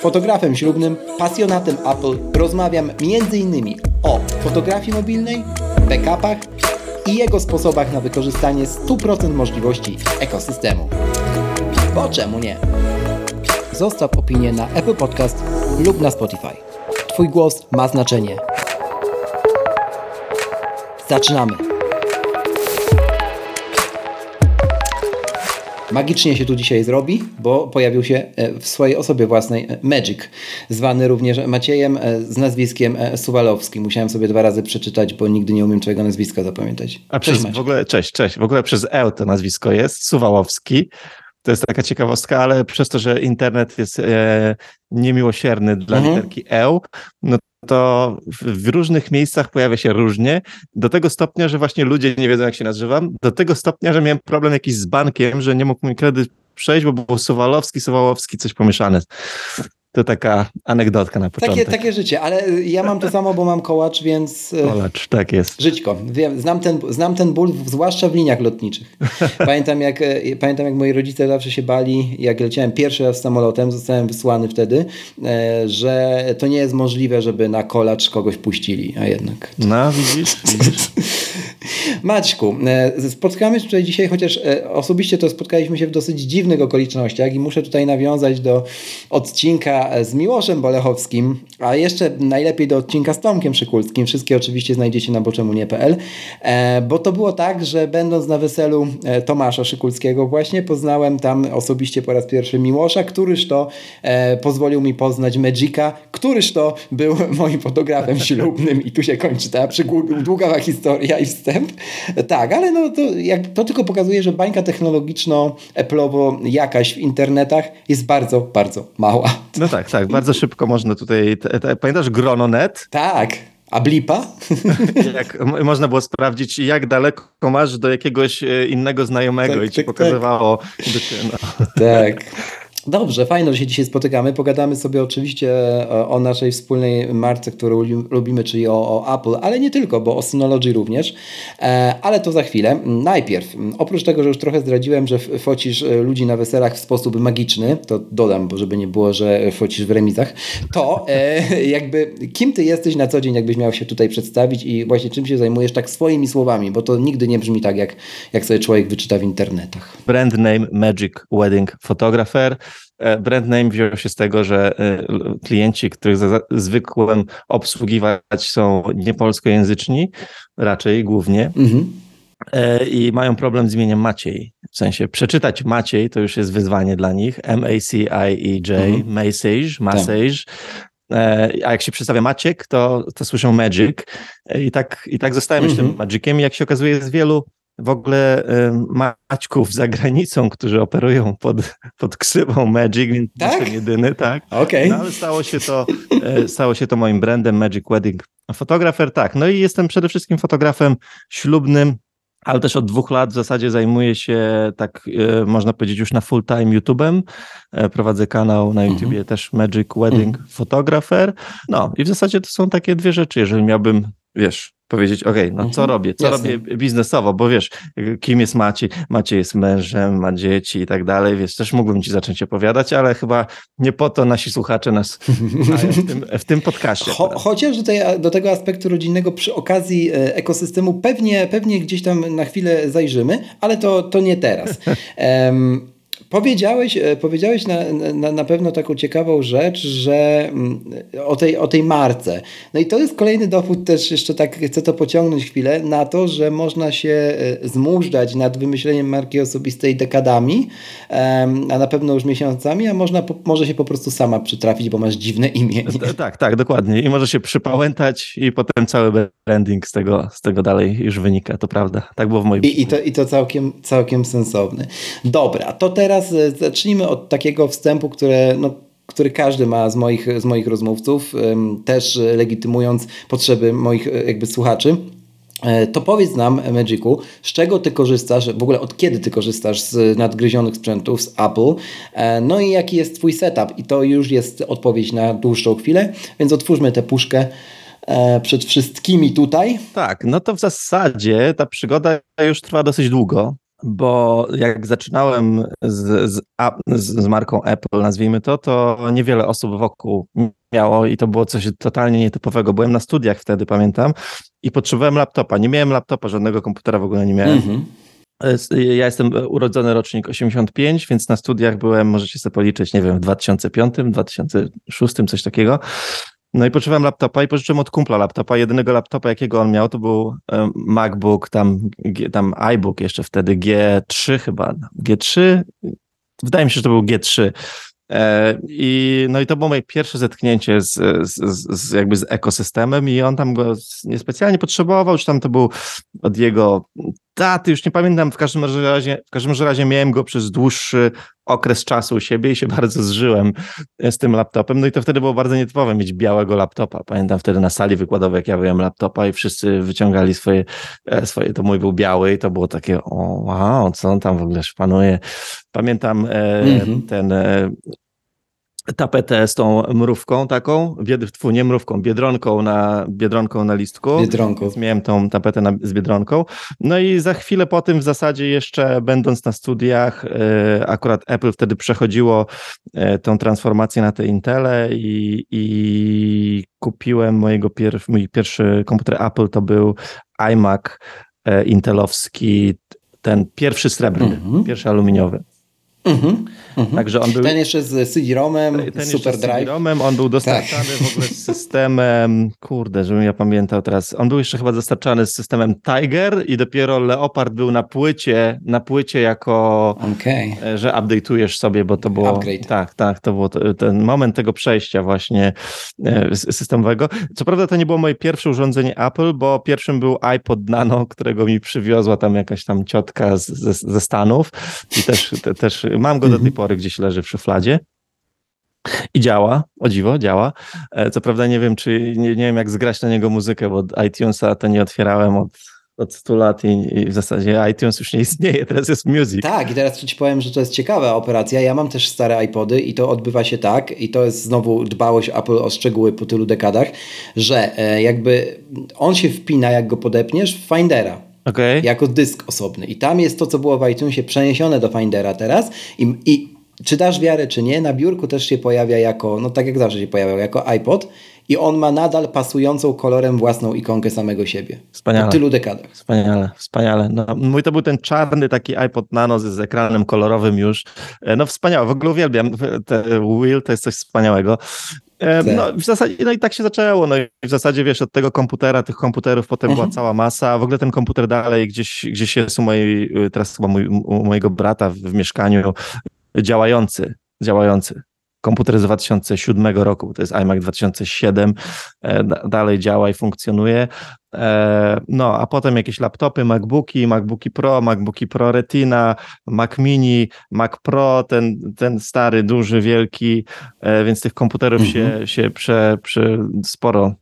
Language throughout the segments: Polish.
fotografem ślubnym, pasjonatem Apple, rozmawiam m.in. o fotografii mobilnej, backupach i jego sposobach na wykorzystanie 100% możliwości ekosystemu. Bo czemu nie? Zostaw opinię na Apple Podcast lub na Spotify. Twój głos ma znaczenie. Zaczynamy! Magicznie się tu dzisiaj zrobi, bo pojawił się e, w swojej osobie własnej e, Magic, zwany również Maciejem e, z nazwiskiem Suwalowskim. Musiałem sobie dwa razy przeczytać, bo nigdy nie umiem twojego nazwiska zapamiętać. A cześć, przez, w ogóle, cześć, cześć. W ogóle przez E to nazwisko jest, Suwałowski. To jest taka ciekawostka, ale przez to, że internet jest e, niemiłosierny dla mhm. literki E, no to w różnych miejscach pojawia się różnie, do tego stopnia, że właśnie ludzie nie wiedzą, jak się nazywam, do tego stopnia, że miałem problem jakiś z bankiem, że nie mógł mi kredyt przejść, bo był Suwalowski, Suwałowski, coś pomieszane. To taka anegdotka na początek. Takie, takie życie, ale ja mam to samo, bo mam kołacz, więc... E, kołacz, tak jest. Żyćko. Wiem, znam, ten, znam ten ból, zwłaszcza w liniach lotniczych. Pamiętam jak, e, pamiętam, jak moi rodzice zawsze się bali, jak leciałem pierwszy raz samolotem, zostałem wysłany wtedy, że to nie jest możliwe, żeby na kolacz kogoś puścili, a jednak... No, widzisz? widzisz. Maćku, spotkamy się tutaj dzisiaj, chociaż osobiście to spotkaliśmy się w dosyć dziwnych okolicznościach i muszę tutaj nawiązać do odcinka z Miłoszem Bolechowskim, a jeszcze najlepiej do odcinka z Tomkiem Szykulskim. Wszystkie oczywiście znajdziecie na boczemunie.pl, e, bo to było tak, że będąc na weselu e, Tomasza Szykulskiego właśnie poznałem tam osobiście po raz pierwszy Miłosza, któryż to e, pozwolił mi poznać Magica, któryż to był moim fotografem ślubnym i tu się kończy ta długa historia i wstęp. Tak, ale no to, jak, to tylko pokazuje, że bańka technologiczno-eplowo jakaś w internetach jest bardzo, bardzo mała. No tak tak, tak. Bardzo szybko można tutaj. Te, te, pamiętasz Grononet? Tak. A blipa? jak, można było sprawdzić, jak daleko masz do jakiegoś e, innego znajomego tak, i ci tak, pokazywało. Tak. No. tak. Dobrze, fajno, że się dzisiaj spotykamy. Pogadamy sobie oczywiście o, o naszej wspólnej marce, którą lubimy, czyli o, o, Apple, ale nie tylko, bo o Synology również. E, ale to za chwilę. Najpierw, oprócz tego, że już trochę zdradziłem, że focisz e, ludzi na weselach w sposób magiczny, to dodam, bo żeby nie było, że focisz w remizach, to e, jakby kim ty jesteś na co dzień, jakbyś miał się tutaj przedstawić i właśnie czym się zajmujesz tak swoimi słowami, bo to nigdy nie brzmi tak, jak, jak sobie człowiek wyczyta w internetach. Brand name Magic Wedding Photographer. E, brand name wziął się z tego, że e, klienci, których zwykłem obsługiwać są niepolskojęzyczni, raczej głównie. Mhm. E, I mają problem z imieniem Maciej. W sensie przeczytać Maciej to już jest wyzwanie dla nich. M-A-C-I-E-J, mhm. Message, Massage. A jak się przedstawia Maciek, to, to słyszą Magic. I tak, i tak zostałem mhm. tym Magiciem. Jak się okazuje, jest wielu w ogóle Maćków za granicą, którzy operują pod, pod ksywą Magic, więc tak? jestem jedyny, tak. Okay. No, ale stało się, to, e, stało się to moim brandem Magic Wedding Fotografer, tak. No i jestem przede wszystkim fotografem ślubnym, ale też od dwóch lat w zasadzie zajmuję się, tak e, można powiedzieć, już na full time YouTube'em. E, prowadzę kanał na YouTubie mm -hmm. też Magic Wedding mm -hmm. Photographer. No i w zasadzie to są takie dwie rzeczy. Jeżeli miałbym, wiesz, powiedzieć, ok, no co mhm. robię, co Jasne. robię biznesowo, bo wiesz, kim jest Maciej, Maciej jest mężem, ma dzieci i tak dalej, wiesz, też mógłbym ci zacząć opowiadać, ale chyba nie po to nasi słuchacze nas w tym, w tym podcaście. Cho, chociaż do, tej, do tego aspektu rodzinnego przy okazji e, ekosystemu pewnie, pewnie gdzieś tam na chwilę zajrzymy, ale to, to nie teraz. Um, Powiedziałeś, e, powiedziałeś na, na, na pewno taką ciekawą rzecz, że mm, o tej, o tej marce. No i to jest kolejny dowód też, jeszcze tak chcę to pociągnąć chwilę, na to, że można się e, zmużdżać nad wymyśleniem marki osobistej dekadami, a na pewno już miesiącami, a można, może się po prostu sama przytrafić, bo masz dziwne imię. Tak, tak, dokładnie. I może się przypałętać i potem cały branding z tego, z tego dalej już wynika, to prawda. Tak było w moim I, i to, i to całkiem, całkiem sensowny. Dobra, to teraz teraz e, zacznijmy od takiego wstępu, które no, który każdy ma z moich, z moich rozmówców, też legitymując potrzeby moich jakby słuchaczy. E, to powiedz nam, Magicu, z czego ty korzystasz, w ogóle od kiedy ty korzystasz z nadgryzionych sprzętów z Apple, e, no i jaki jest twój setup? I to już jest odpowiedź na dłuższą chwilę, więc otwórzmy tę puszkę e, przed wszystkimi tutaj. Tak, no to w zasadzie ta przygoda już trwa dosyć długo bo jak zaczynałem z, z, z, marką Apple, nazwijmy to, to niewiele osób wokół miało i to było coś totalnie nietypowego. Byłem na studiach wtedy, pamiętam, i potrzebowałem laptopa. Nie miałem laptopa, żadnego komputera w ogóle nie miałem. Mm -hmm. Ja jestem urodzony rocznik 85, więc na studiach byłem, możecie sobie policzyć, nie wiem, w 2005, 2006, coś takiego. No i potrzebowałem laptopa i pożyczyłem od kumpla laptopa. Jedynego laptopa, jakiego on miał, to był MacBook, tam, tam iBook jeszcze wtedy, G3 chyba. G3? Wydaje mi się, że to był G3. E, I, no i to było moje pierwsze zetknięcie z, z, z, jakby z ekosystemem i on tam go niespecjalnie potrzebował, już tam to był od jego daty, już nie pamiętam, w każdym razie, w każdym razie miałem go przez dłuższy okres czasu u siebie i się bardzo zżyłem z tym laptopem. No i to wtedy było bardzo nietypowe mieć białego laptopa. Pamiętam wtedy na sali wykładowej, jak ja wyjąłem laptopa i wszyscy wyciągali swoje, e, swoje, to mój był biały i to było takie, o wow, co on tam w ogóle szpanuje. Pamiętam e, mm-hmm. ten e, tapetę z tą mrówką taką, tfu, nie mrówką, biedronką na, biedronką na listku. Biedronką. Miałem tą tapetę na, z biedronką. No i za chwilę po tym w zasadzie jeszcze będąc na studiach, e, akurat Apple wtedy przechodziło e, tą transformację na te Intele i, i kupiłem mojego pier, mój pierwszy komputer Apple to był iMac e, intelowski, ten pierwszy srebrny, mm -hmm. pierwszy aluminiowy. Mhm, mhm. Także on był, ten jeszcze z CD-ROMem, Super Drive. CD-ROMem, on był dostarczany tak. w ogóle z systemem, kurde, żebym ja pamiętał teraz, on był jeszcze chyba dostarczany z systemem Tiger i dopiero Leopard był na płycie, na płycie jako, okay. że update'ujesz sobie, bo to było, Upgrade. tak, tak, to był ten moment tego przejścia właśnie e, systemowego. Co prawda to nie było moje pierwsze urządzenie Apple, bo pierwszym był iPod Nano, którego mi przywiozła tam jakaś tam ciotka z, ze, ze Stanów i też, te, też Mam go do tej mhm. pory gdzieś leży w szufladzie. I działa, o dziwo, działa. E, co prawda nie wiem, czy nie, nie wiem, jak zgrać na niego muzykę, bo iTunesa to nie otwierałem od, od 100 lat i, i, w zasadzie iTunes już nie istnieje, teraz jest Music. Tak, i teraz ci powiem, że to jest ciekawa operacja. Ja mam też stare iPody i to odbywa się tak, i to jest znowu dbałość Apple o szczegóły po tylu dekadach, że e, jakby on się wpina, jak go podepniesz, w Findera okay. jako dysk osobny. I tam jest to, co było w iTunesie przeniesione do Findera teraz i, i czy dasz wiarę, czy nie, na biurku też się pojawia jako, no tak jak zawsze się pojawiał, jako iPod i on ma nadal pasującą kolorem własną ikonkę samego siebie. Wspaniale. Po tylu dekadach. Wspaniale, wspaniale. No, mój to był ten czarny taki iPod Nano z ekranem kolorowym już. E, no wspaniałe, w ogóle uwielbiam. Te Wheel to jest coś wspaniałego. E, no, w zasadzie, no i tak się zaczęło. No i w zasadzie wiesz, od tego komputera, tych komputerów potem była mhm. cała masa. W ogóle ten komputer dalej gdzieś, gdzieś jest u mojej, teraz chyba mój, u mojego brata w mieszkaniu działający, działający. Komputer z 2007 roku, to jest iMac 2007, e, dalej działa i funkcjonuje. E, no, a potem jakieś laptopy, MacBooki, MacBooki Pro, MacBooki Pro Retina, Mac Mini, Mac Pro, ten, ten stary, duży, wielki, e, więc tych komputerów mhm. się, się prze, prze, sporo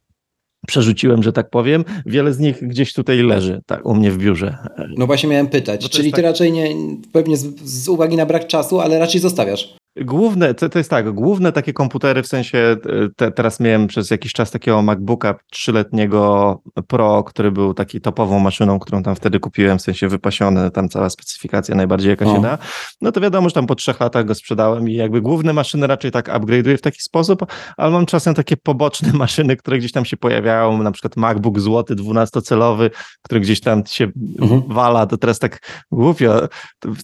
przerzuciłem, że tak powiem. Wiele z nich gdzieś tutaj leży, tak, u mnie w biurze. No właśnie miałem pytać, czyli ty tak... raczej nie, pewnie z, z, uwagi na brak czasu, ale raczej zostawiasz. Główne, to, to jest tak, główne takie komputery, w sensie e, te, teraz miałem przez jakiś czas takiego MacBooka trzyletniego Pro, który był taki topową maszyną, którą tam wtedy kupiłem, w sensie wypasiony, tam cała specyfikacja najbardziej jaka o. się da. No to wiadomo, że tam po trzech latach go sprzedałem i jakby główne maszyny raczej tak upgrade'uję w taki sposób, ale mam czasem takie poboczne maszyny, które gdzieś tam się pojawiają, na przykład MacBook złoty, dwunastocelowy, który gdzieś tam się mhm. wala, to teraz tak głupio,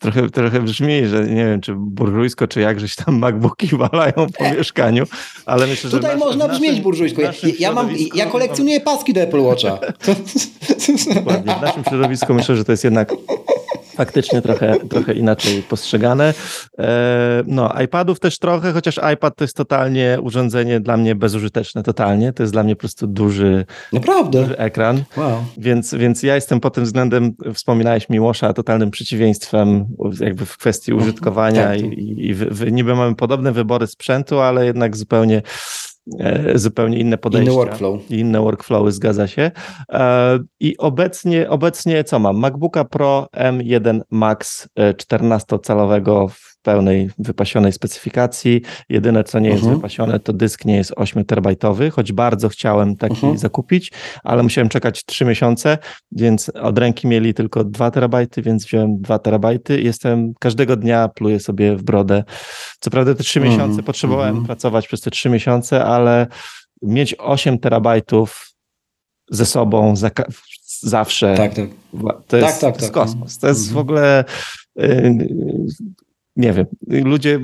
trochę, trochę brzmi, że nie wiem, czy burżujsko, czy jak żeś tam MacBooki walają po mieszkaniu, ale myślę, że Tutaj naszym, można brzmieć naszym, burżujsko. Ja, ja, mam, ja kolekcjonuję paski do Apple Watcha. Dokładnie. W naszym środowisku myślę, że to jest jednak faktycznie trochę, trochę inaczej postrzegane. E, no, iPadów też trochę, chociaż iPad to jest totalnie urządzenie dla mnie bezużyteczne, totalnie. To jest dla mnie po prostu duży, Naprawdę? duży ekran. Wow. Więc, więc ja jestem pod tym względem, wspominałeś Miłosza, totalnym przeciwieństwem jakby w kwestii Mhm. użytkowania Tak, i, tak. i, i wy, niby mamy podobne wybory sprzętu, ale jednak zupełnie zupełnie inne podejścia. Inny workflow. Inne workflowy, zgadza się. E, I obecnie, obecnie co mam? MacBooka Pro M1 Max e, 14-calowego w pełnej wypasionej specyfikacji. Jedyne, co nie jest Mhm. wypasione, to dysk nie jest 8 terabajtowy, choć bardzo chciałem taki Mhm. zakupić, ale musiałem czekać 3 miesiące, więc od ręki mieli tylko 2 terabajty, więc wziąłem 2 terabajty. Jestem każdego dnia pluję sobie w brodę. Co prawda te 3 Mhm. miesiące potrzebowałem Mhm. pracować przez te 3 miesiące, ale mieć 8 terabajtów ze sobą za, zawsze. Tak, tak. To jest, Tak, tak, to jest tak. kosmos. To jest w ogóle. Nie wiem, ludzie,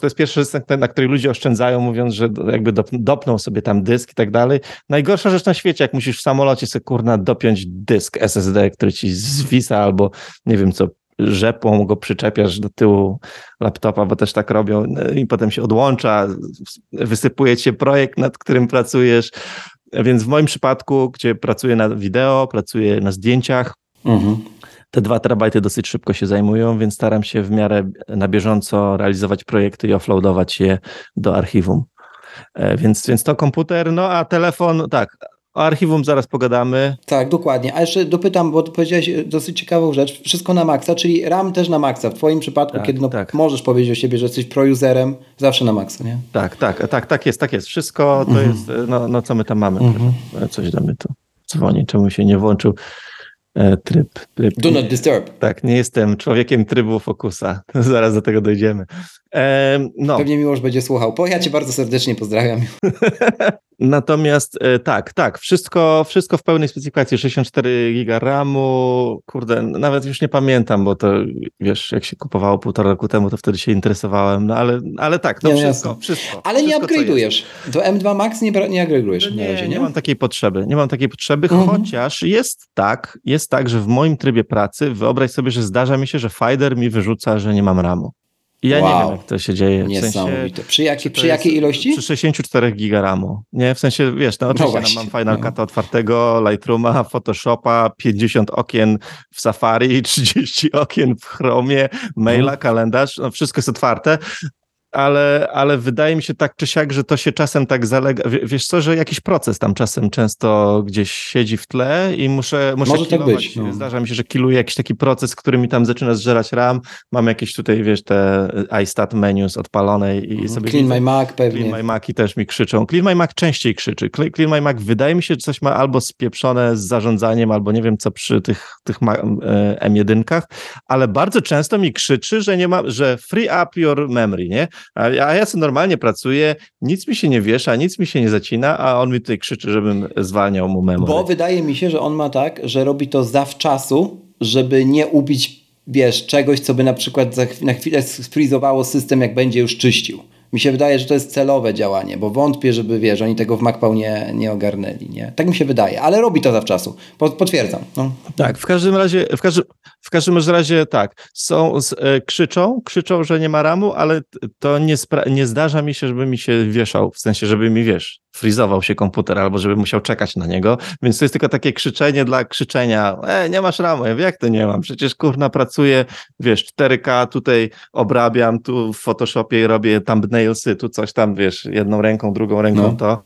to jest pierwszy rysunek, na który ludzie oszczędzają, mówiąc, że jakby dop, dopną sobie tam dysk i tak dalej. Najgorsza rzecz na świecie, jak musisz w samolocie sobie kurna dopiąć dysk SSD, który ci zwisa albo nie wiem co, rzepą go przyczepiasz do tyłu laptopa, bo też tak robią no i potem się odłącza, wysypuje ci się projekt, nad którym pracujesz. Więc w moim przypadku, gdzie pracuję na wideo, pracuję na zdjęciach, Mhm. Te dwa terabajty dosyć szybko się zajmują, więc staram się w miarę na bieżąco realizować projekty i offloadować je do archiwum. E, Więc, więc to komputer, no a telefon, tak, o archiwum zaraz pogadamy. Tak, dokładnie. A jeszcze dopytam, bo powiedziałeś e, dosyć ciekawą rzecz. Wszystko na maksa, czyli RAM też na maksa. W twoim przypadku, Tak, kiedy no, tak. możesz powiedzieć o siebie, że jesteś pro-userem, zawsze na maksa, nie? Tak, tak, tak, tak jest, tak jest. Wszystko to Mhm. jest, e, no, no co my tam mamy? Mhm. Coś mnie tu dzwoni, czemu się nie włączył tryb. tryb. Do not disturb. Tak, nie jestem człowiekiem trybu fokusa. Zaraz do tego dojdziemy. E, no. Pewnie Miłosz będzie słuchał. Po, ja cię bardzo serdecznie pozdrawiam. Natomiast e, tak, tak, wszystko, wszystko w pełnej specyfikacji, 64 giga RAMu, kurde, nawet już nie pamiętam, bo to wiesz, jak się kupowało półtora roku temu, to wtedy się interesowałem, no ale, ale tak, to Nie, no wszystko, wszystko. Ale nie wszystko, jest. upgrade'ujesz. Do M2 Max nie, nie upgrade'ujesz No Nie, razie, nie nie? mam takiej potrzeby. Nie mam takiej potrzeby, Mhm. chociaż jest tak, jest tak, że w moim trybie pracy wyobraź sobie, że zdarza mi się, że Finder mi wyrzuca, że nie mam RAMu. I ja nie Wow. wiem, jak to się dzieje. W sensie, Niesamowite. Przy, jakiej czy to przy jakiej ilości? Przy 64 giga RAMu. Nie, w sensie, wiesz, no oczywiście no właśnie. mam Final No. Cut'a otwartego, Lightrooma, Photoshopa, 50 okien w Safari, 30 okien w Chromie, maila, Mhm. kalendarz, no wszystko jest otwarte. Ale, ale wydaje mi się tak czy siak, że to się czasem tak zalega. Wiesz co, że jakiś proces tam czasem często gdzieś siedzi w tle i muszę, muszę Może tak być, no. Zdarza mi się, że kiluję jakiś taki proces, który mi tam zaczyna zżerać RAM. Mam jakieś tutaj, wiesz, te iStat menus odpalone i sobie Clean widzę- My Mac pewnie. Clean My Maci też mi krzyczą. Clean My Mac częściej krzyczy. Cle- Clean My Mac wydaje mi się, że coś ma albo spieprzone z zarządzaniem, albo nie wiem co przy tych, tych ma- e, M1, ale bardzo często mi krzyczy, że nie ma, że free up your memory, nie? A, ja- a ja sobie normalnie pracuję, nic mi się nie wiesza, nic mi się nie zacina, a on mi tutaj krzyczy, żebym zwalniał mu memory. Bo wydaje mi się, że on ma tak, że robi to zawczasu, żeby nie ubić, wiesz, czegoś, co by na przykład na chwilę sfrizowało system, jak będzie już czyścił. Mi się wydaje, że to jest celowe działanie, bo wątpię, żeby, wiesz, oni tego w MacPał nie, nie ogarnęli, nie? Tak mi się wydaje, ale robi to zawczasu. Po, potwierdzam. No. Tak, w każdym razie, w każdym, w każdym razie tak, są, e, krzyczą, krzyczą, że nie ma ramu, ale to nie, nie zdarza mi się, żeby mi się wieszał, w sensie, żeby mi, wiesz, frizował się komputer albo żeby musiał czekać na niego, więc to jest tylko takie krzyczenie dla krzyczenia, e, nie masz ramu, ja jak to nie mam, przecież kurna pracuję, wiesz, 4K, tutaj obrabiam, tu w Photoshopie robię thumbnailsy, tu coś tam, wiesz, jedną ręką, drugą ręką No. to,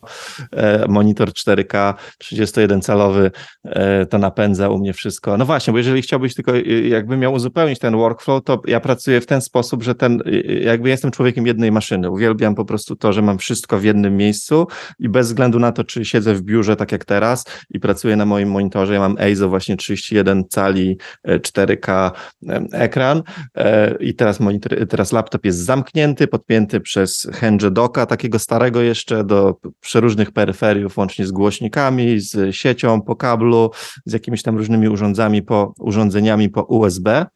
e, monitor 4K, 31-calowy, e, to napędza u mnie wszystko. No właśnie, bo jeżeli chciałbyś tylko, jakby miał uzupełnić ten workflow, to ja pracuję w ten sposób, że ten, y, y, jakby jestem człowiekiem jednej maszyny. Uwielbiam po prostu to, że mam wszystko w jednym miejscu i bez względu na to, czy siedzę w biurze, tak jak teraz i pracuję na moim monitorze, ja mam EIZO właśnie 31 cali, e, 4K em, ekran e, i teraz monitor, teraz laptop jest zamknięty, podpięty przez Henge Docka, takiego starego jeszcze do przeróżnych peryferiów, łącznie z głośnikami, z siecią po kablu, z jakimiś tam różnymi urządzami po, urządzeniami po USB.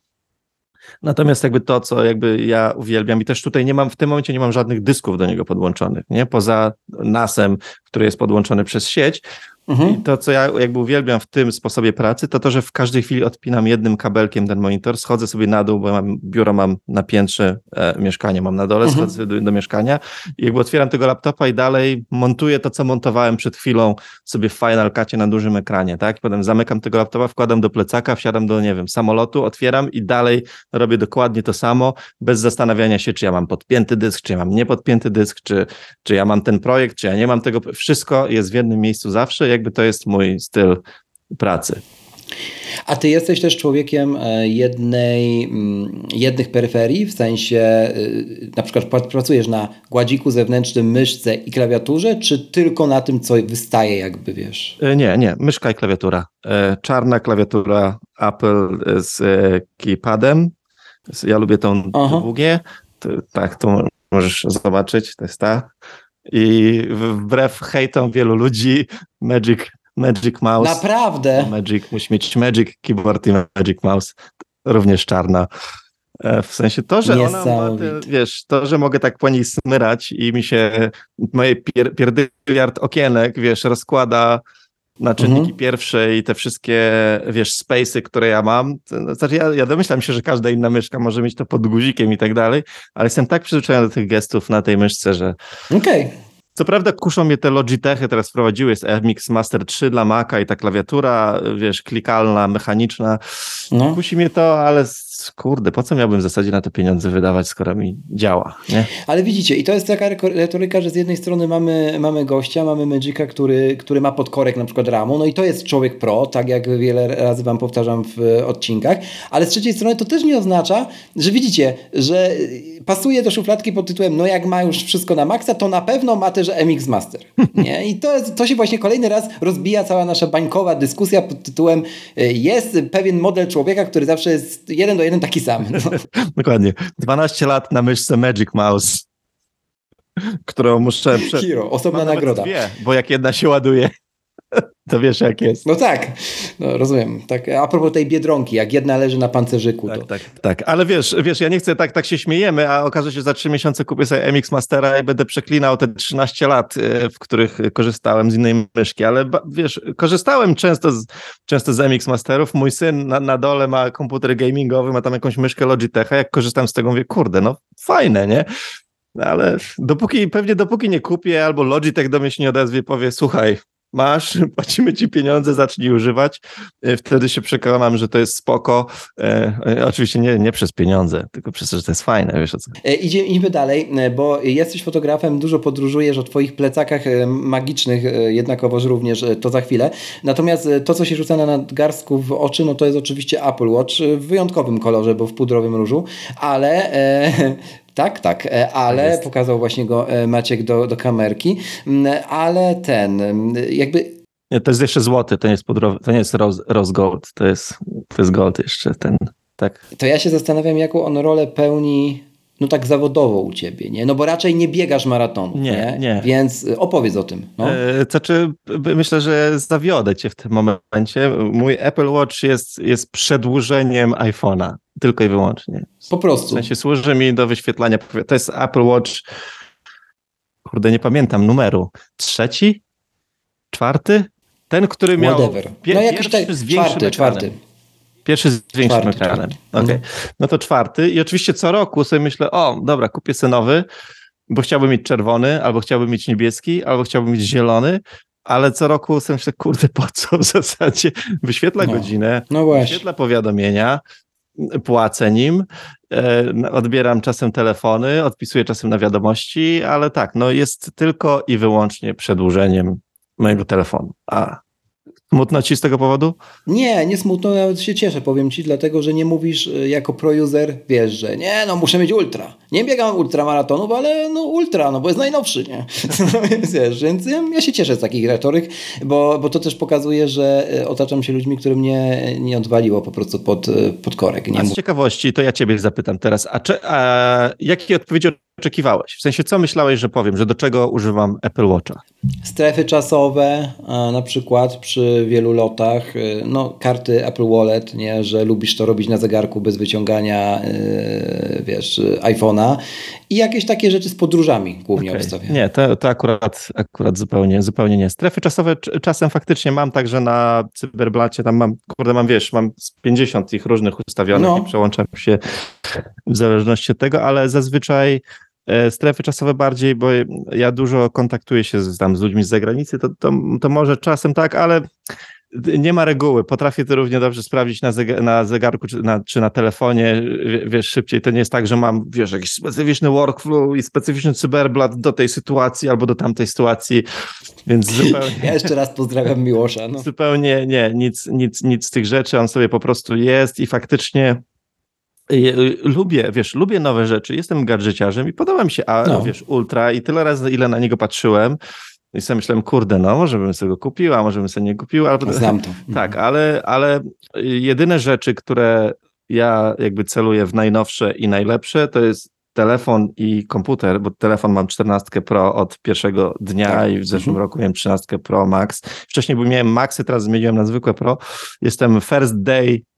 Natomiast jakby to, co jakby ja uwielbiam i też tutaj nie mam, w tym momencie nie mam żadnych dysków do niego podłączonych, nie? Poza NASem, który jest podłączony przez sieć, Mhm. I to, co ja jakby uwielbiam w tym sposobie pracy, to to, że w każdej chwili odpinam jednym kabelkiem ten monitor, schodzę sobie na dół, bo mam, biuro mam na piętrze, e, mieszkanie mam na dole, mhm. schodzę do, do, mieszkania i jakby otwieram tego laptopa i dalej montuję to, co montowałem przed chwilą sobie w Final Cutie na dużym ekranie, tak? Potem zamykam tego laptopa, wkładam do plecaka, wsiadam do, nie wiem, samolotu, otwieram i dalej robię dokładnie to samo, bez zastanawiania się, czy ja mam podpięty dysk, czy ja mam niepodpięty dysk, czy, czy ja mam ten projekt, czy ja nie mam tego. Wszystko jest w jednym miejscu zawsze, jakby to jest mój styl pracy. A ty jesteś też człowiekiem e, jednej, mm, jednych peryferii, w sensie e, na przykład pracujesz na gładziku zewnętrznym, myszce i klawiaturze, czy tylko na tym, co wystaje jakby, wiesz? E, nie, nie, myszka i klawiatura. Czarna klawiatura Apple z keypadem. Ja lubię tą długie. Tak, to możesz zobaczyć, to jest ta. I wbrew hejtom wielu ludzi, Magic, Magic Mouse. Naprawdę? Magic, musi mieć Magic Keyboard i Magic Mouse, również czarna. E, w sensie to, że ona ma, wiesz, to, że mogę tak po niej smyrać i mi się moje pier, pierdyliard okienek, wiesz, rozkłada na czynniki mhm. pierwsze i te wszystkie, wiesz, spacey, które ja mam. Znaczy ja, ja domyślam się, że każda inna myszka może mieć to pod guzikiem i tak dalej, ale jestem tak przyzwyczajony do tych gestów na tej myszce, że... Okej. Okay. Co prawda kuszą mnie te Logitechy, teraz wprowadziły, jest FMX Master 3 dla Maca i ta klawiatura, wiesz, klikalna, mechaniczna. No. Kusi mnie to, ale kurde, po co miałbym w zasadzie na te pieniądze wydawać, skoro mi działa, nie? Ale widzicie, i to jest taka retoryka, że z jednej strony mamy, mamy gościa, mamy Magica, który, który ma podkorek na przykład ramu, no i to jest człowiek pro, tak jak wiele razy wam powtarzam w odcinkach, ale z trzeciej strony to też nie oznacza, że widzicie, że pasuje do szufladki pod tytułem, no jak ma już wszystko na maksa, to na pewno ma też MX Master. Nie? I to, to się właśnie kolejny raz rozbija cała nasza bańkowa dyskusja pod tytułem y, jest pewien model człowieka, który zawsze jest jeden do jeden taki sam. No. Dokładnie. 12 lat na myszce Magic Mouse, którą muszę... Prze... Hero, osobna nagroda. Dwie, bo jak jedna się ładuje, to wiesz jak jest. No tak, no, rozumiem. Tak, a propos tej biedronki, jak jedna leży na pancerzyku. Tak, to... tak, tak. Ale wiesz, wiesz, ja nie chcę, tak, tak się śmiejemy, a okaże się, że za trzy miesiące kupię sobie MX Mastera i będę przeklinał te 13 lat, e, w których korzystałem z innej myszki, ale wiesz, korzystałem często z, często z MX Masterów. Mój syn na, na dole ma komputer gamingowy, ma tam jakąś myszkę Logitecha, jak korzystam z tego, mówię, kurde, no fajne, nie? Ale dopóki, pewnie dopóki nie kupię, albo Logitech do mnie się nie odezwie, powie, słuchaj, masz, płacimy ci pieniądze, zacznij używać. E, wtedy się przekonam, że to jest spoko. E, e, oczywiście nie, nie przez pieniądze, tylko przez to, że to jest fajne. Wiesz o co? E, idzie, idźmy dalej, bo jesteś fotografem, dużo podróżujesz o twoich plecakach magicznych, jednakowoż również to za chwilę. Natomiast to, co się rzuca na nadgarstku w oczy, no to jest oczywiście Apple Watch w wyjątkowym kolorze, bo w pudrowym różu, ale e, tak, tak, e, ale tak pokazał właśnie go e, Maciek do, do kamerki, mm, ale ten, mm, jakby nie, to jest jeszcze złoty, to nie jest, pudrowy, to nie jest rose, rose gold, to jest, to jest gold jeszcze ten, tak. To ja się zastanawiam, jaką on rolę pełni no tak zawodowo u ciebie, nie? No bo raczej nie biegasz maratonu, nie? nie? nie. Więc opowiedz o tym. No. E, znaczy, myślę, że zawiodę cię w tym momencie. Mój Apple Watch jest, jest przedłużeniem iPhone'a, tylko i wyłącznie. Po prostu. W sensie służy mi do wyświetlania. To jest Apple Watch, kurde, nie pamiętam numeru. Trzeci? Czwarty? Ten, który miał Whatever. Pie- no jakoś tak, czwarty, czwarty. Pierwszy z większym ekranem. Okay. Mhm. No to czwarty. I oczywiście co roku sobie myślę, o, dobra, kupię sobie nowy, bo chciałbym mieć czerwony, albo chciałbym mieć niebieski, albo chciałbym mieć zielony, ale co roku sobie myślę, kurde, po co w zasadzie? Wyświetla no. godzinę, no wyświetla powiadomienia, płacę nim, e, odbieram czasem telefony, odpisuję czasem na wiadomości, ale tak, no jest tylko i wyłącznie przedłużeniem mojego telefonu. A Smutno ci z tego powodu? Nie, nie smutno, nawet się cieszę, powiem ci, dlatego, że nie mówisz y, jako pro-user, wiesz, że nie, no muszę mieć ultra. Nie biegam ultramaratonów, ale no ultra, no bo jest najnowszy, nie? wiesz, więc ja się cieszę z takich retoryk, bo, bo to też pokazuje, że y, otaczam się ludźmi, którym nie, nie odwaliło po prostu pod, y, pod korek. Nie a z ciekawości, to ja ciebie zapytam teraz, a, czy, a jakie odpowiedzi oczekiwałeś? W sensie, co myślałeś, że powiem, że do czego używam Apple Watcha? Strefy czasowe, na przykład przy wielu lotach, y, no karty Apple Wallet, nie, że lubisz to robić na zegarku bez wyciągania, yy, wiesz, iPhone'a i jakieś takie rzeczy z podróżami głównie okay. obstawiam. Nie, to, to akurat, akurat zupełnie, zupełnie nie. Strefy czasowe czasem faktycznie mam także na cyberblacie, tam mam, kurde, mam, wiesz, mam z 50 ich różnych ustawionych no. i przełączam się w zależności od tego, ale zazwyczaj strefy czasowe bardziej, bo ja dużo kontaktuję się z, tam z ludźmi z zagranicy, to, to, to może czasem tak, ale nie ma reguły. Potrafię to równie dobrze sprawdzić na, zegar na zegarku czy na, czy na telefonie, wiesz, szybciej. To nie jest tak, że mam, wiesz, jakiś specyficzny workflow i specyficzny cyberblat do tej sytuacji albo do tamtej sytuacji, więc zupełnie... Ja jeszcze raz pozdrawiam Miłosza. No. Zupełnie nie, nic, nic, nic z tych rzeczy. On sobie po prostu jest i faktycznie lubię, wiesz, lubię nowe rzeczy, jestem gadżeciarzem i podoba mi się, a no. wiesz, Ultra i tyle razy, ile na niego patrzyłem, i sobie myślałem, kurde, no może bym sobie go kupił, a może bym sobie nie kupił. Ale... Znam to. Tak, ale, ale jedyne rzeczy, które ja jakby celuję w najnowsze i najlepsze, to jest telefon i komputer, bo telefon mam 14 Pro od pierwszego dnia tak. i w zeszłym mhm. roku miałem 13 Pro Max. Wcześniej miałem Maxy, teraz zmieniłem na zwykłe Pro. Jestem first day Y,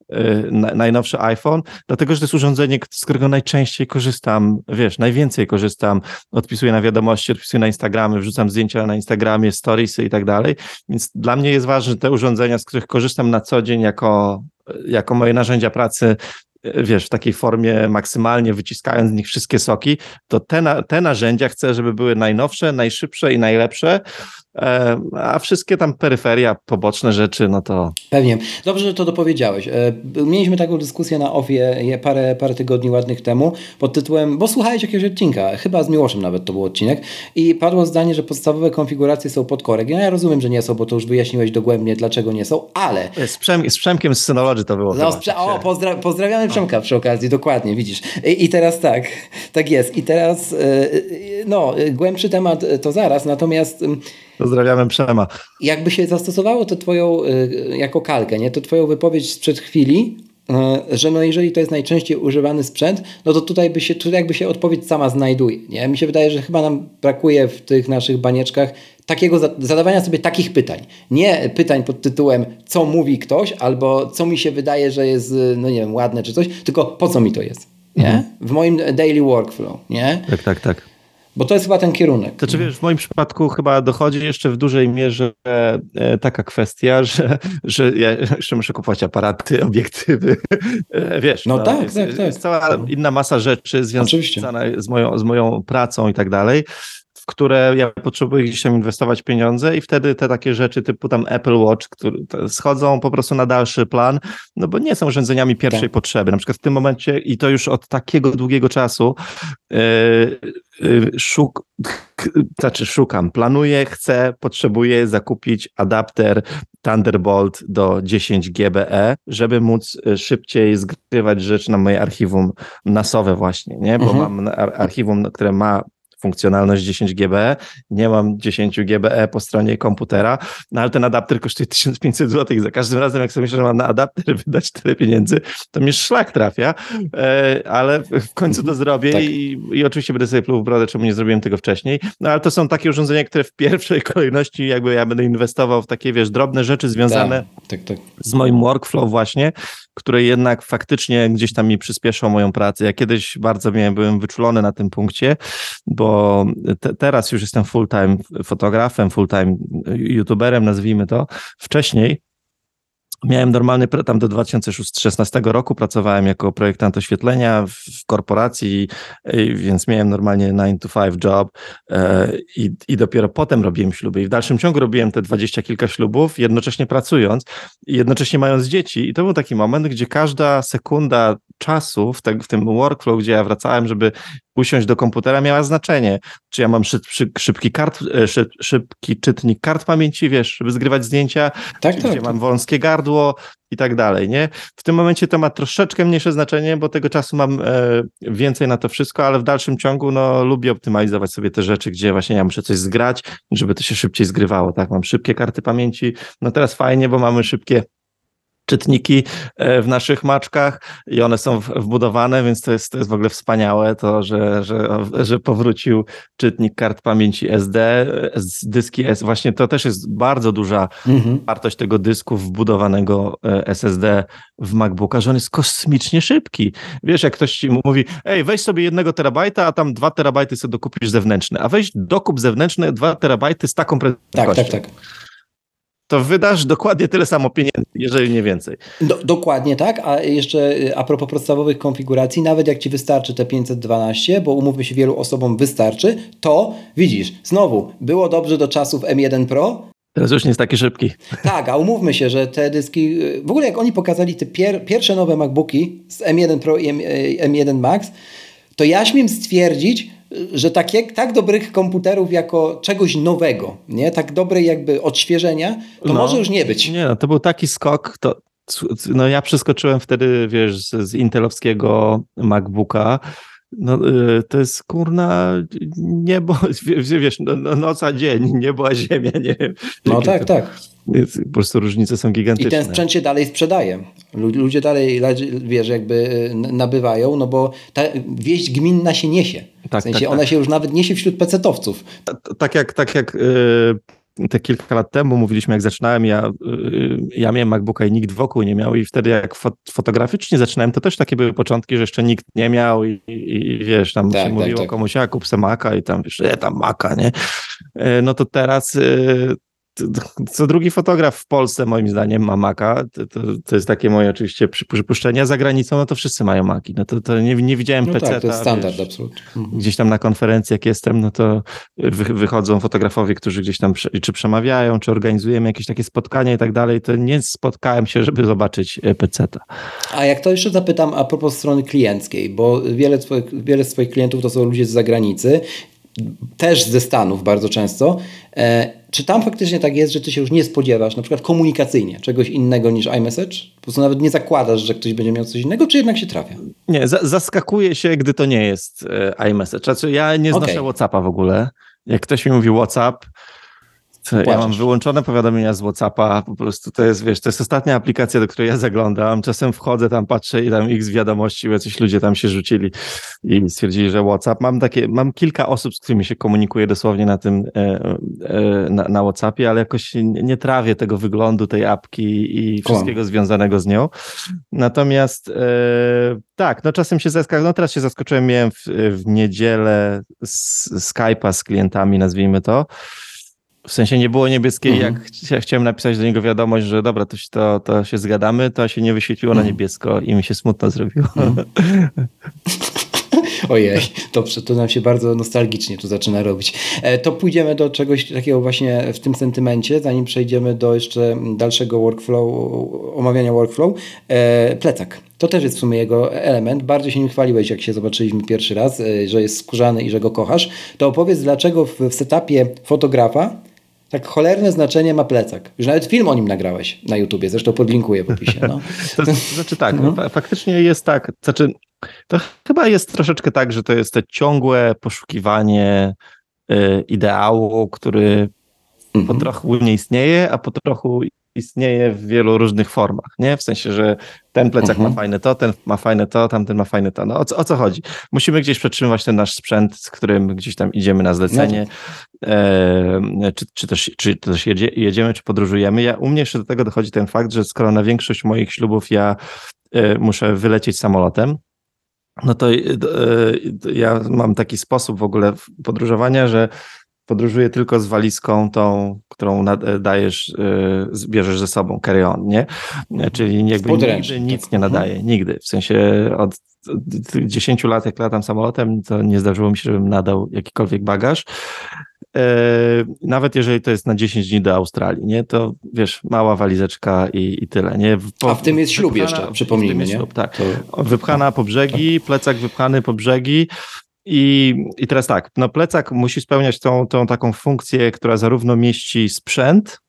najnowszy iPhone, dlatego że to jest urządzenie, z którego najczęściej korzystam, wiesz, najwięcej korzystam, odpisuję na wiadomości, odpisuję na Instagramy, wrzucam zdjęcia na Instagramie, storiesy i tak dalej, więc dla mnie jest ważne, te urządzenia, z których korzystam na co dzień jako, jako moje narzędzia pracy, y, wiesz, w takiej formie maksymalnie wyciskając z nich wszystkie soki, to te, te narzędzia chcę, żeby były najnowsze, najszybsze i najlepsze, a wszystkie tam peryferia, poboczne rzeczy, no to... Pewnie. Dobrze, że to dopowiedziałeś. E, mieliśmy taką dyskusję na OFIE parę, parę tygodni ładnych temu pod tytułem, bo słuchałeś jakiegoś odcinka, chyba z Miłoszem nawet to był odcinek i padło zdanie, że podstawowe konfiguracje są pod korek. Ja rozumiem, że nie są, bo to już wyjaśniłeś dogłębnie, dlaczego nie są, ale... Z, Przem, z Przemkiem z Synology to było. No, Prze o, pozdra pozdrawiamy Przemka przy okazji, dokładnie, widzisz. I, I, teraz tak, tak jest. I teraz, e, no, głębszy temat to zaraz, natomiast Pozdrawiamy Przema. Jakby się zastosowało to twoją, y, jako kalkę, nie? to twoją wypowiedź sprzed chwili, y, że no jeżeli to jest najczęściej używany sprzęt, no to tutaj by się, tutaj jakby się odpowiedź sama znajduje. Nie? Mi się wydaje, że chyba nam brakuje w tych naszych banieczkach takiego zadawania sobie takich pytań. Nie pytań pod tytułem co mówi ktoś, albo co mi się wydaje, że jest, no nie wiem, ładne czy coś, tylko po co mi to jest. Nie? Mhm. W moim daily workflow. Nie? Tak, tak, tak. Bo to jest chyba ten kierunek. To czy wiesz, w moim przypadku chyba dochodzi jeszcze w dużej mierze e, taka kwestia, że, że ja jeszcze muszę kupować aparaty, obiektywy. E, wiesz, no, no tak, jest, tak, tak. Jest cała inna masa rzeczy związana z moją, z moją pracą i tak dalej które ja potrzebuję gdzieś tam inwestować pieniądze i wtedy te takie rzeczy typu tam Apple Watch, które schodzą po prostu na dalszy plan, no bo nie są urządzeniami pierwszej tak. potrzeby. Na przykład w tym momencie i to już od takiego długiego czasu yy, yy, szuk, znaczy szukam, planuję, chcę, potrzebuję zakupić adapter Thunderbolt do 10 GBE, żeby móc y, szybciej zgrywać rzeczy na moje archiwum nasowe właśnie, nie? Bo mhm. mam archiwum, które ma funkcjonalność 10 GBE, nie mam 10 GBE po stronie komputera, no ale ten adapter kosztuje 1500 zł. Za każdym razem, jak sobie myślę, że mam na adapter wydać tyle pieniędzy, to mi szlak trafia, e, ale w końcu to zrobię tak. i, i oczywiście będę sobie pluł w brodę, czemu nie zrobiłem tego wcześniej, no ale to są takie urządzenia, które w pierwszej kolejności jakby ja będę inwestował w takie, wiesz, drobne rzeczy związane tak, tak, tak. z moim workflow właśnie, które jednak faktycznie gdzieś tam mi przyspieszą moją pracę. Ja kiedyś bardzo miałem, byłem wyczulony na tym punkcie, bo te, teraz już jestem full-time fotografem, full-time youtuberem, nazwijmy to. Wcześniej Miałem normalny, tam do 2016 roku pracowałem jako projektant oświetlenia w korporacji, więc miałem normalnie 9 to 5 job e, i, i dopiero potem robiłem śluby. I w dalszym ciągu robiłem te dwadzieścia kilka ślubów, jednocześnie pracując i jednocześnie mając dzieci. I to był taki moment, gdzie każda sekunda czasu w, te, w tym workflow, gdzie ja wracałem, żeby usiąść do komputera, miała znaczenie. Czy ja mam szyb, szybki, kart, e, szyb, szybki czytnik kart pamięci, wiesz, żeby zgrywać zdjęcia, tak, tak, gdzie tak. mam wąskie gardło i tak dalej, nie? W tym momencie to ma troszeczkę mniejsze znaczenie, bo tego czasu mam e, więcej na to wszystko, ale w dalszym ciągu, no, lubię optymalizować sobie te rzeczy, gdzie właśnie ja muszę coś zgrać, żeby to się szybciej zgrywało, tak? Mam szybkie karty pamięci, no teraz fajnie, bo mamy szybkie czytniki e, w naszych maczkach i one są wbudowane, więc to jest, to jest w ogóle wspaniałe to, że, że, że powrócił czytnik kart pamięci SD, dyski S. Właśnie to też jest bardzo duża mhm. wartość tego dysku wbudowanego e, SSD w MacBooka, że on jest kosmicznie szybki. Wiesz, jak ktoś ci mówi, ej, weź sobie jednego terabajta, a tam dwa terabajty sobie dokupisz zewnętrzne, a weź dokup zewnętrzny dwa terabajty z taką prędkością. Tak, tak, tak to wydasz dokładnie tyle samo pieniędzy, jeżeli nie więcej. Do, dokładnie tak, a jeszcze y, a propos podstawowych konfiguracji, nawet jak Ci wystarczy te 512, bo umówmy się, wielu osobom wystarczy, to widzisz, znowu, było dobrze do czasów M1 Pro, Teraz już nie jest taki szybki. Tak, a umówmy się, że te dyski, y, w ogóle jak oni pokazali te pier, pierwsze nowe MacBooki z M1 Pro i M1 y, Max, to ja śmiem stwierdzić, że takie, tak dobrych komputerów jako czegoś nowego, nie? tak dobrej jakby odświeżenia, to no, może już nie być. Nie, no, to był taki skok, to, no ja przeskoczyłem wtedy, wiesz, z, z intelowskiego MacBooka, no, y, to jest kurna niebo, wiesz, no, no, noc a dzień, niebo a ziemia, nie wiem. No tak, tak. Po prostu różnice są gigantyczne. I ten sprzęt się dalej sprzedaje. Ludzie dalej, wiesz, jakby y, nabywają, no bo ta wieść gminna się niesie. Tak, w sensie tak, ona tak. się już nawet niesie wśród pecetowców. Tak jak, tak jak yy te kilka lat temu mówiliśmy, jak zaczynałem, ja, ja miałem MacBooka i nikt wokół nie miał i wtedy jak fotograficznie zaczynałem, to też takie były początki, że jeszcze nikt nie miał i, i, i wiesz, tam tak, się tak, mówiło tak. komuś, a kup se Maca i tam, wiesz, ja tam Maca, nie? E, no to teraz co drugi fotograf w Polsce, moim zdaniem, ma Maca. To, to, to, jest takie moje oczywiście przypuszczenie. Za granicą, no to wszyscy mają Maki. No to, to nie, nie widziałem no PC. Tak, to jest standard, wiesz, absolutnie. Mhm. Gdzieś tam na konferencji, jak jestem, no to wy, wychodzą fotografowie, którzy gdzieś tam czy przemawiają, czy organizujemy jakieś takie spotkania i tak dalej. To nie spotkałem się, żeby zobaczyć e, PC. A jak to jeszcze zapytam a propos strony klienckiej, bo wiele, twoich, wiele z Twoich klientów to są ludzie z zagranicy też ze Stanów bardzo często. E, czy tam faktycznie tak jest, że ty się już nie spodziewasz, na przykład komunikacyjnie, czegoś innego niż iMessage? Po prostu nawet nie zakładasz, że ktoś będzie miał coś innego, czy jednak się trafia? Nie, zaskakuje się, gdy to nie jest e, iMessage. Znaczy, ja nie znoszę okay. WhatsAppa w ogóle. Jak ktoś mi mówi WhatsApp, ja mam wyłączone powiadomienia z WhatsAppa, po prostu to jest, wiesz, to jest ostatnia aplikacja, do której ja zaglądam. Czasem wchodzę tam, patrzę i tam x wiadomości, jacyś ludzie tam się rzucili i stwierdzili, że WhatsApp. Mam takie, mam kilka osób, z którymi się komunikuję dosłownie na tym, e, e, na, na WhatsAppie, ale jakoś nie trawię tego wyglądu tej apki i wszystkiego związanego z nią. Natomiast e, tak, no czasem się zaskakuję, no teraz się zaskoczyłem, miałem w, w niedzielę Skype'a z klientami, nazwijmy to, w sensie nie było niebieskiej, mhm. jak chciałem napisać do niego wiadomość, że dobra, to, to, to się zgadamy, to się nie wyświetliło mhm. na niebiesko i mi się smutno zrobiło. Mhm. Ojej, dobrze, to nam się bardzo nostalgicznie tu zaczyna robić. E, to pójdziemy do czegoś takiego właśnie w tym sentymencie, zanim przejdziemy do jeszcze dalszego workflow, omawiania workflow. E, plecak. To też jest w sumie jego element. Bardzo się nim chwaliłeś, jak się zobaczyliśmy pierwszy raz, e, że jest skórzany i że go kochasz. To opowiedz, dlaczego w setupie fotografa tak cholerne znaczenie ma plecak. Już nawet film o nim nagrałeś na YouTubie, zresztą podlinkuję w opisie. No. to, znaczy tak, no. faktycznie jest tak, znaczy to chyba jest troszeczkę tak, że to jest to ciągłe poszukiwanie y, ideału, który mhm. po trochu nie istnieje, a po trochu istnieje w wielu różnych formach, nie? W sensie, że ten plecak ma mhm. fajne to, ten ma fajne to, tamten ma fajne to. No o co, o co chodzi? Musimy gdzieś przetrzymywać ten nasz sprzęt, z którym gdzieś tam idziemy na zlecenie, no. e, czy, czy, też, czy też jedzie, jedziemy, czy podróżujemy. Ja, u mnie jeszcze do tego dochodzi ten fakt, że skoro na większość moich ślubów ja e, muszę wylecieć samolotem, no to e, ja mam taki sposób w ogóle podróżowania, że podróżuję tylko z walizką tą, którą dajesz, bierzesz ze sobą, carry on, nie? Czyli jakby nigdy nic tak. nie mhm. nadaje, nigdy. W sensie od 10 lat, jak latam samolotem, to nie zdarzyło mi się, żebym nadał jakikolwiek bagaż. Nawet jeżeli to jest na 10 dni do Australii, nie? To wiesz, mała walizeczka i, i tyle, nie? Po, A w tym jest ślub jeszcze, przypomnijmy, nie? Ślub, tak. To... Wypchana po brzegi, plecak wypchany po brzegi, i, I teraz tak, no plecak musi spełniać tą, tą taką funkcję, która zarówno mieści sprzęt,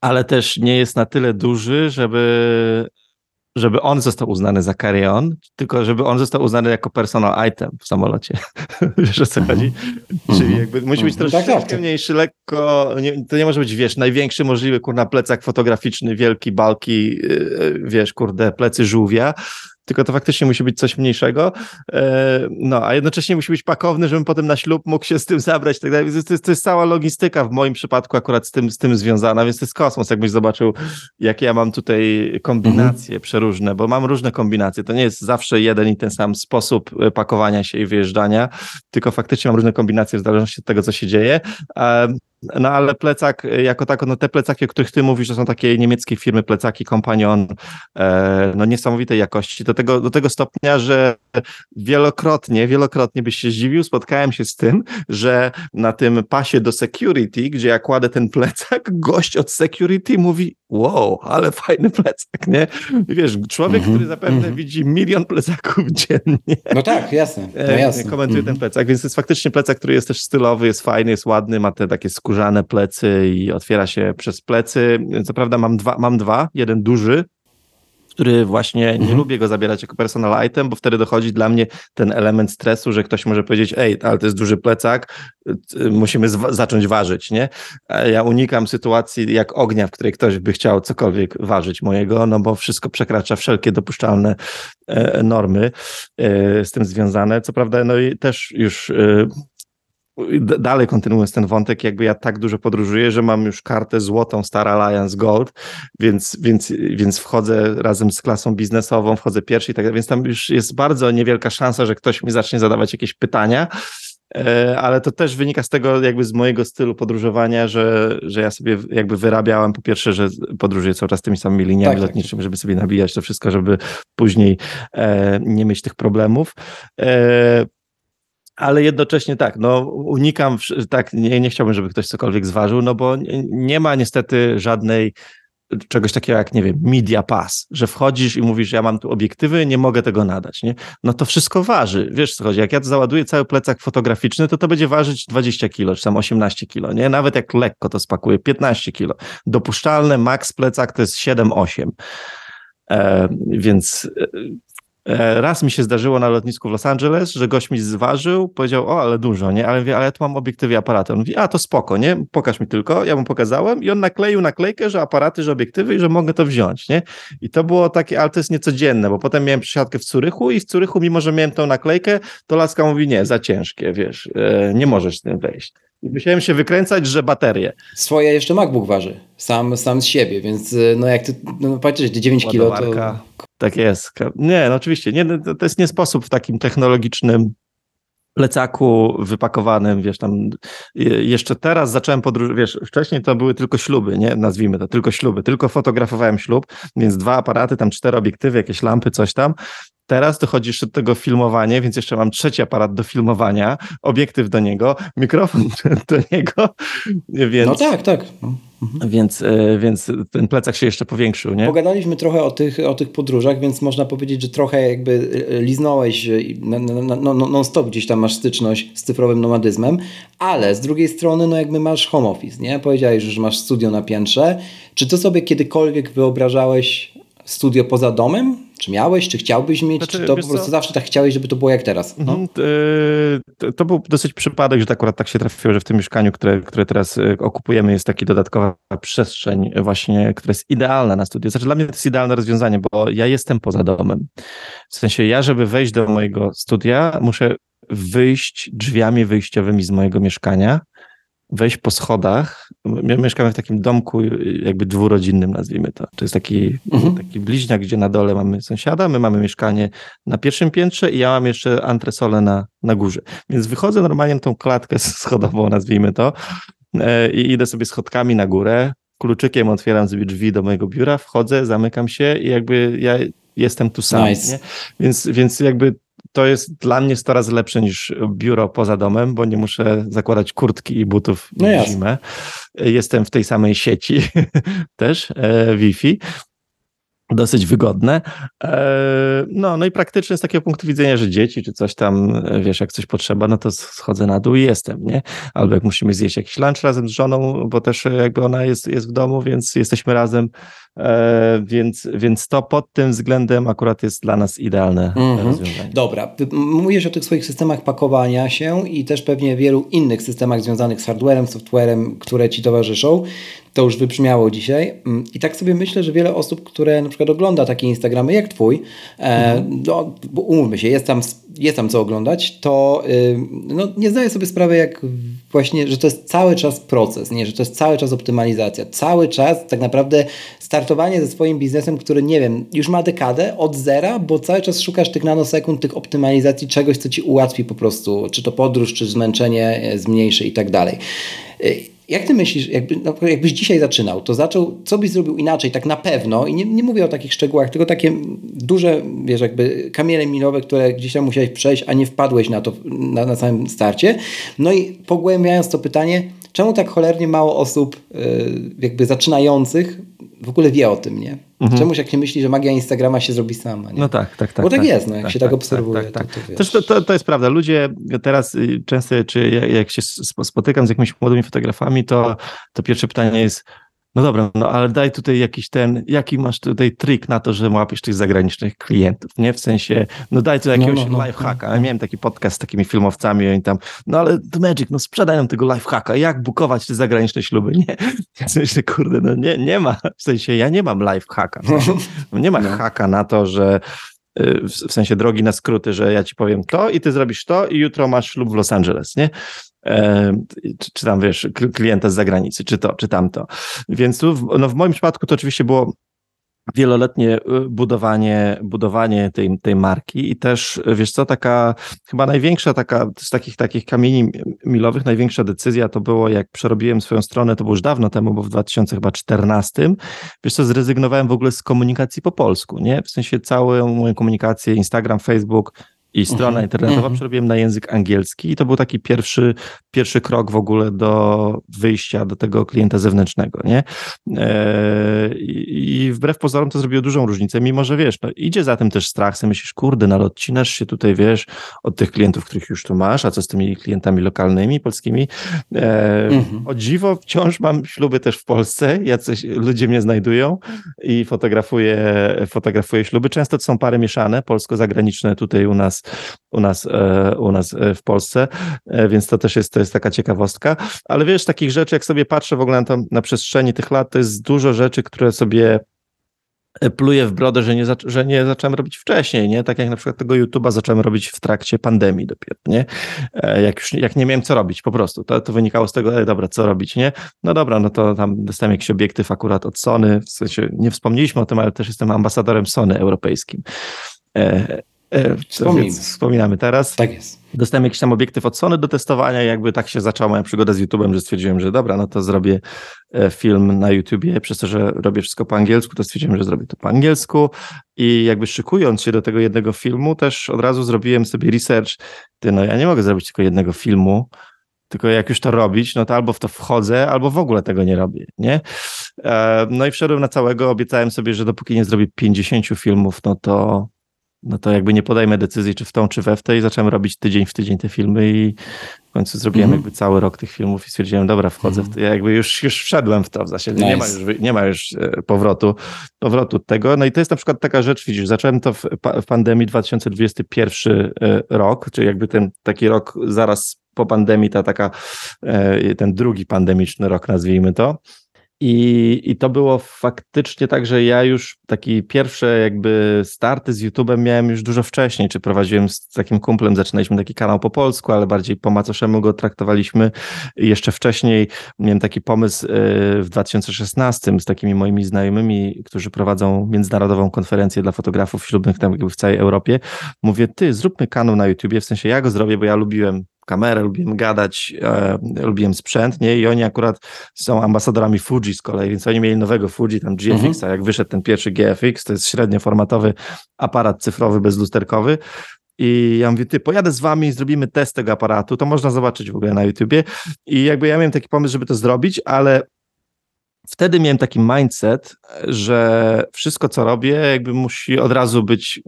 ale też nie jest na tyle duży, żeby żeby on został uznany za carry-on, tylko żeby on został uznany jako personal item w samolocie. wiesz o co mhm. chodzi? Czyli jakby musi być mhm. troszeczkę tak, tak. mniejszy, lekko, nie, to nie może być, wiesz, największy możliwy, kurna, plecak fotograficzny, wielki, balki, yy, wiesz, kurde, plecy żółwia, tylko to faktycznie musi być coś mniejszego. E, no, a jednocześnie musi być pakowny, żebym potem na ślub mógł się z tym zabrać. Tak dalej. To, jest, to jest cała logistyka w moim przypadku akurat z tym, z tym związana, więc to jest kosmos. Jakbyś zobaczył, jakie ja mam tutaj kombinacje mhm. przeróżne, bo mam różne kombinacje. To nie jest zawsze jeden i ten sam sposób e, pakowania się i wyjeżdżania, tylko faktycznie mam różne kombinacje w zależności od tego, co się dzieje. No ale plecak e, jako tako, no te plecaki, o których ty mówisz, to są takie niemieckie firmy plecaki, Companion, e, no niesamowitej jakości, do tego, do tego stopnia, że wielokrotnie, wielokrotnie byś się zdziwił, spotkałem się z tym, że na tym pasie do security, gdzie ja kładę ten plecak, gość od security mówi, wow, ale fajny plecak, nie? Wiesz, człowiek, mm-hmm, który zapewne mm-hmm. widzi milion plecaków dziennie. No tak, jasne. No e, jasne. Komentuje mm-hmm. ten plecak, więc to jest faktycznie plecak, który jest też stylowy, jest fajny, jest ładny, ma te takie skórzane plecy i otwiera się przez plecy. Co prawda mam dwa, mam dwa jeden duży, który właśnie nie mhm. lubię go zabierać jako personal item, bo wtedy dochodzi dla mnie ten element stresu, że ktoś może powiedzieć, ej, ale to jest duży plecak, musimy zacząć ważyć, nie? Ja unikam sytuacji jak ognia, w której ktoś by chciał cokolwiek ważyć mojego, no bo wszystko przekracza wszelkie dopuszczalne e, normy e, z tym związane. Co prawda, no i też już e, dalej kontynuując ten wątek, jakby ja tak dużo podróżuję, że mam już kartę złotą Star Alliance Gold, więc, więc, więc wchodzę razem z klasą biznesową, wchodzę pierwszy i tak więc tam już jest bardzo niewielka szansa, że ktoś mi zacznie zadawać jakieś pytania, e, ale to też wynika z tego jakby z mojego stylu podróżowania, że, że ja sobie jakby wyrabiałem po pierwsze, że podróżuję cały czas tymi samymi liniami tak, tak. lotniczymi, tak. żeby sobie nabijać to wszystko, żeby później e, nie mieć tych problemów. E, ale jednocześnie tak, no unikam, tak, nie, nie chciałbym, żeby ktoś cokolwiek zważył, no bo nie ma niestety żadnej czegoś takiego jak, nie wiem, media pass, że wchodzisz i mówisz, ja mam tu obiektywy, nie mogę tego nadać, nie? No to wszystko waży, wiesz co chodzi, jak ja załaduję cały plecak fotograficzny, to to będzie ważyć 20 kilo, czy tam 18 kilo, nie? Nawet jak lekko to spakuję, 15 kilo. Dopuszczalne max plecak to jest 7-8. E, więc E, raz mi się zdarzyło na lotnisku w Los Angeles, że gość mi zważył, powiedział, o, ale dużo, nie? Ale mówię, ale ja tu mam obiektywy i aparaty. On mówi, a to spoko, nie? Pokaż mi tylko. Ja mu pokazałem i on nakleił naklejkę, że aparaty, że obiektywy i że mogę to wziąć, nie? I to było takie, ale to jest niecodzienne, bo potem miałem przesiadkę w Curychu i w Curychu, mimo że miałem tą naklejkę, to laska mówi, nie, za ciężkie, wiesz, e, nie możesz z tym wejść. I musiałem się wykręcać, że baterie. Swoje jeszcze MacBook waży, sam, sam z siebie, więc e, no jak ty, no patrzysz, 9 kilo to... Tak jest. Nie, no oczywiście, nie, no, to jest nie sposób w takim technologicznym plecaku wypakowanym, wiesz, tam jeszcze teraz zacząłem podróżować, wiesz, wcześniej to były tylko śluby, nie, nazwijmy to, tylko śluby, tylko fotografowałem ślub, więc dwa aparaty, tam cztery obiektywy, jakieś lampy, coś tam, Teraz dochodzi jeszcze do tego filmowanie, więc jeszcze mam trzeci aparat do filmowania, obiektyw do niego, mikrofon do niego, więc... No tak, tak. No. Mhm. Więc, e, więc ten plecak się jeszcze powiększył, nie? Pogadaliśmy trochę o tych, o tych podróżach, więc można powiedzieć, że trochę jakby e, liznąłeś non-stop gdzieś tam masz styczność z cyfrowym nomadyzmem, ale z drugiej strony, no jakby masz home office, nie? Powiedziałeś, że masz studio na piętrze. Czy to sobie kiedykolwiek wyobrażałeś studio poza domem? Czy miałeś, czy chciałbyś mieć, znaczy, czy to po prostu co? zawsze tak chciałeś, żeby to było jak teraz? No. Mhm, to, to był dosyć przypadek, że tak akurat tak się trafiło, że w tym mieszkaniu, które, które teraz e, okupujemy, jest taka dodatkowa przestrzeń właśnie, która jest idealna na studio. Znaczy dla mnie to jest idealne rozwiązanie, bo ja jestem poza domem. W sensie ja, żeby wejść do mojego studia, muszę wyjść drzwiami wyjściowymi z mojego mieszkania, wejść po schodach. My mieszkamy w takim domku jakby dwurodzinnym, nazwijmy to. To jest taki, mhm. taki bliźniak, gdzie na dole mamy sąsiada, my mamy mieszkanie na pierwszym piętrze i ja mam jeszcze antresolę na, na górze. Więc wychodzę normalnie tą klatkę schodową, nazwijmy to, e, i idę sobie schodkami na górę, kluczykiem otwieram sobie drzwi do mojego biura, wchodzę, zamykam się i jakby ja jestem tu sam. Nice. Więc, więc jakby to jest dla mnie 100 razy lepsze niż biuro poza domem, bo nie muszę zakładać kurtki i butów no w zimę. Jestem w tej samej sieci też, e, Wi-Fi. Dosyć wygodne. E, no, no i praktyczne z takiego punktu widzenia, że dzieci czy coś tam, wiesz, jak coś potrzeba, no to schodzę na dół i jestem, nie? Albo jak musimy zjeść jakiś lunch razem z żoną, bo też jakby ona jest, jest w domu, więc jesteśmy razem, e, więc, więc to pod tym względem akurat jest dla nas idealne mhm. rozwiązanie. Dobra, mówisz o tych swoich systemach pakowania się i też pewnie wielu innych systemach związanych z hardwarem, softwarem, które ci towarzyszą. To już wybrzmiało dzisiaj. Mm, I tak sobie myślę, że wiele osób, które na przykład ogląda takie Instagramy jak twój, mhm. no, bo umówmy się, jest tam, jest tam co oglądać, to no, nie zdaję sobie sprawy, jak właśnie, że to jest cały czas proces, nie, że to jest cały czas optymalizacja, cały czas tak naprawdę startowanie ze swoim biznesem, który nie wiem, już ma dekadę od zera, bo cały czas szukasz tych nanosekund, tych optymalizacji, czegoś, co ci ułatwi po prostu, czy to podróż, czy zmęczenie e, zmniejszy i tak dalej. E, jak ty myślisz, jakby, no, jakbyś dzisiaj zaczynał, to zaczął, co byś zrobił inaczej, tak na pewno, i nie, nie mówię o takich szczegółach, tylko takie duże, wiesz, jakby kamienie milowe, które gdzieś tam musiałeś przejść, a nie wpadłeś na to na, na samym starcie. No i pogłębiając to pytanie, czemu tak cholernie mało osób yy, jakby zaczynających w ogóle wie o tym, nie? Mhm. Czemuś jak się myśli, że magia Instagrama się zrobi sama. Nie? No tak, tak, tak. Bo tak, tak jest, no, jak tak, się tak, tak obserwuje. Tak, tak, to, to, to, to, to jest prawda. Ludzie teraz y, często, czy jak się spotykam z jakimiś młodymi fotografami, to, to pierwsze pytanie jest, no dobra, no ale daj tutaj jakiś ten, jaki masz tutaj trik na to, że łapiesz tych zagranicznych klientów, nie? W sensie, no daj tu jakiegoś no, no, no, lifehacka. Ja miałem taki podcast z takimi filmowcami i oni tam, no ale to Magic, no sprzedaj nam tego lifehacka, jak bukować te zagraniczne śluby, nie? Ja myślę, kurde, no nie, nie ma, w sensie ja nie mam lifehacka. No, nie ma no. haka na to, że y, w sensie drogi na skróty, że ja ci powiem to i ty zrobisz to i jutro masz ślub w Los Angeles, nie? Czy, czy tam wiesz, klienta z zagranicy, czy to, czy tamto. Więc tu, no w moim przypadku to oczywiście było wieloletnie y, budowanie, budowanie tej, tej marki i też, wiesz co, taka chyba największa taka, z takich, takich kamieni milowych, największa decyzja to było, jak przerobiłem swoją stronę, to było już dawno temu, bo w 2014, wiesz co, zrezygnowałem w ogóle z komunikacji po polsku, nie? W sensie całą moją komunikację, Instagram, Facebook, i strona uh-huh, internetowa uh-huh. przerobiłem na język angielski i to był taki pierwszy, pierwszy krok w ogóle do wyjścia do tego klienta zewnętrznego, nie? E, I wbrew pozorom to zrobiło dużą różnicę, mimo że wiesz, no, idzie za tym też strach, sobie myślisz, kurde, no ale odcinasz się tutaj, wiesz, od tych klientów, których już tu masz, a co z tymi klientami lokalnymi, polskimi? Uh-huh. O dziwo, wciąż mam śluby też w Polsce, jacyś ludzie mnie znajdują i fotografuję, fotografuję śluby. Często to są pary mieszane, polsko-zagraniczne tutaj u nas u nas, e, u nas e, w Polsce, e, więc to też jest, to jest taka ciekawostka. Ale wiesz, takich rzeczy, jak sobie patrzę w ogóle na, to, na przestrzeni tych lat, to jest dużo rzeczy, które sobie pluję w brodę, że nie, że nie zacząłem robić wcześniej, nie? Tak jak na przykład tego YouTube'a zacząłem robić w trakcie pandemii dopiero, nie? Jak już jak nie miałem co robić, po prostu. To, to wynikało z tego, ej, dobra, co robić, nie? No dobra, no to tam dostałem jakiś obiektyw akurat od Sony, w sensie nie wspomnieliśmy o tym, ale też jestem ambasadorem Sony europejskim. E, Wspomnijmy. Wspominamy teraz. Tak jest. Dostałem jakiś tam obiektyw od Sony do testowania, jakby tak się zaczęła moja przygoda z YouTube'em, że stwierdziłem, że dobra, no to zrobię e, film na YouTubie, przez to, że robię wszystko po angielsku, to stwierdziłem, że zrobię to po angielsku i jakby szykując się do tego jednego filmu, też od razu zrobiłem sobie research, ty no ja nie mogę zrobić tylko jednego filmu, tylko jak już to robić, no to albo w to wchodzę, albo w ogóle tego nie robię, nie? E, no i wszedłem na całego, obiecałem sobie, że dopóki nie zrobię 50 filmów, no to no to jakby nie podejmę decyzji, czy w tą, czy we w tej. Zacząłem robić tydzień w tydzień te filmy i w końcu zrobiłem mm -hmm. jakby cały rok tych filmów i stwierdziłem, dobra, wchodzę mm -hmm. w to. Ja jakby już, już wszedłem w to w zasadzie. Nice. Nie, ma już, nie ma już powrotu, powrotu tego. No i to jest na przykład taka rzecz, widzisz, zacząłem to w, w pandemii 2021 e, rok, czyli jakby ten taki rok zaraz po pandemii, ta taka, e, ten drugi pandemiczny rok, nazwijmy to. I, I to było faktycznie tak, że ja już taki pierwsze jakby starty z YouTube'em miałem już dużo wcześniej, czy prowadziłem z takim kumplem, zaczynaliśmy taki kanał po polsku, ale bardziej po macoszemu go traktowaliśmy. Jeszcze wcześniej miałem taki pomysł y, w 2016 z takimi moimi znajomymi, którzy prowadzą międzynarodową konferencję dla fotografów ślubnych tam jakby w całej Europie. Mówię, ty zróbmy kanał na YouTubie, w sensie ja go zrobię, bo ja lubiłem kamerę, lubiłem gadać, e, lubiłem sprzęt, nie? I oni akurat są ambasadorami Fuji z kolei, więc oni mieli nowego Fuji, tam GFX, mhm. a jak wyszedł ten pierwszy GFX, to jest średnioformatowy aparat cyfrowy bezlusterkowy, i ja mówię, ty, pojadę z wami i zrobimy test tego aparatu, to można zobaczyć w ogóle na YouTubie. I jakby ja miałem taki pomysł, żeby to zrobić, ale wtedy miałem taki mindset, że wszystko, co robię, jakby musi od razu być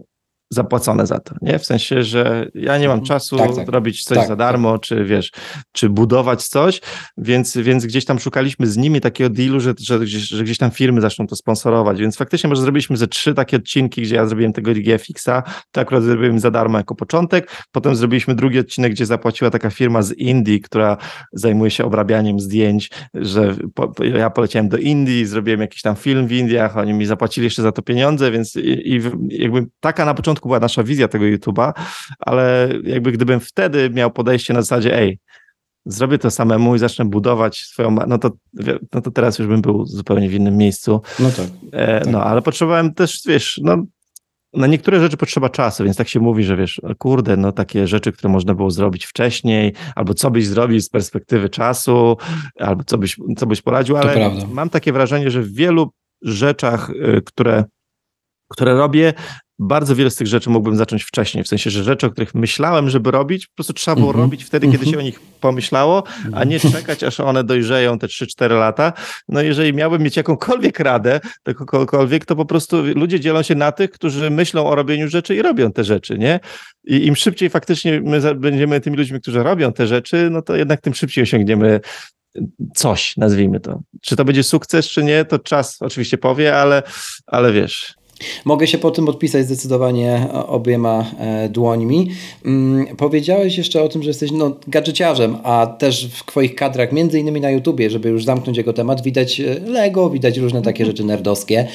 zapłacone za to, nie? W sensie, że ja nie mam mhm. czasu tak, tak. robić coś tak, za darmo, czy wiesz, czy budować coś, więc, więc gdzieś tam szukaliśmy z nimi takiego dealu, że, że, gdzieś, że gdzieś tam firmy zaczną to sponsorować, więc faktycznie może zrobiliśmy ze trzy takie odcinki, gdzie ja zrobiłem tego GFX-a, to akurat zrobiłem za darmo jako początek, potem zrobiliśmy drugi odcinek, gdzie zapłaciła taka firma z Indii, która zajmuje się obrabianiem zdjęć, że po, ja poleciałem do Indii, zrobiłem jakiś tam film w Indiach, oni mi zapłacili jeszcze za to pieniądze, więc i, i jakby taka na początku początku była nasza wizja tego YouTube'a, ale jakby gdybym wtedy miał podejście na zasadzie, ej, zrobię to samemu i zacznę budować swoją, no to, no to teraz już bym był zupełnie w innym miejscu. No tak. E, tak. No, ale potrzebowałem też, wiesz, no na niektóre rzeczy potrzeba czasu, więc tak się mówi, że wiesz, kurde, no takie rzeczy, które można było zrobić wcześniej, albo co byś zrobił z perspektywy czasu, albo co byś, co byś poradził, ale mam takie wrażenie, że w wielu rzeczach, y, które które robię, bardzo wiele z tych rzeczy mógłbym zacząć wcześniej, w sensie, że rzeczy, o których myślałem, żeby robić, po prostu trzeba było mm -hmm. robić wtedy, kiedy się o nich pomyślało, a nie czekać, aż one dojrzeją te 3-4 lata. No jeżeli miałbym mieć jakąkolwiek radę kogokolwiek, to po prostu ludzie dzielą się na tych, którzy myślą o robieniu rzeczy i robią te rzeczy, nie? I im szybciej faktycznie my będziemy tymi ludźmi, którzy robią te rzeczy, no to jednak tym szybciej osiągniemy coś, nazwijmy to. Czy to będzie sukces, czy nie, to czas oczywiście powie, ale, ale wiesz, Mogę się po tym podpisać zdecydowanie obiema e, dłońmi. Mm, powiedziałeś jeszcze o tym, że jesteś no, gadżeciarzem, a też w Twoich kadrach, między innymi na YouTubie, żeby już zamknąć jego temat, widać e, Lego, widać różne takie mhm. rzeczy nerdowskie.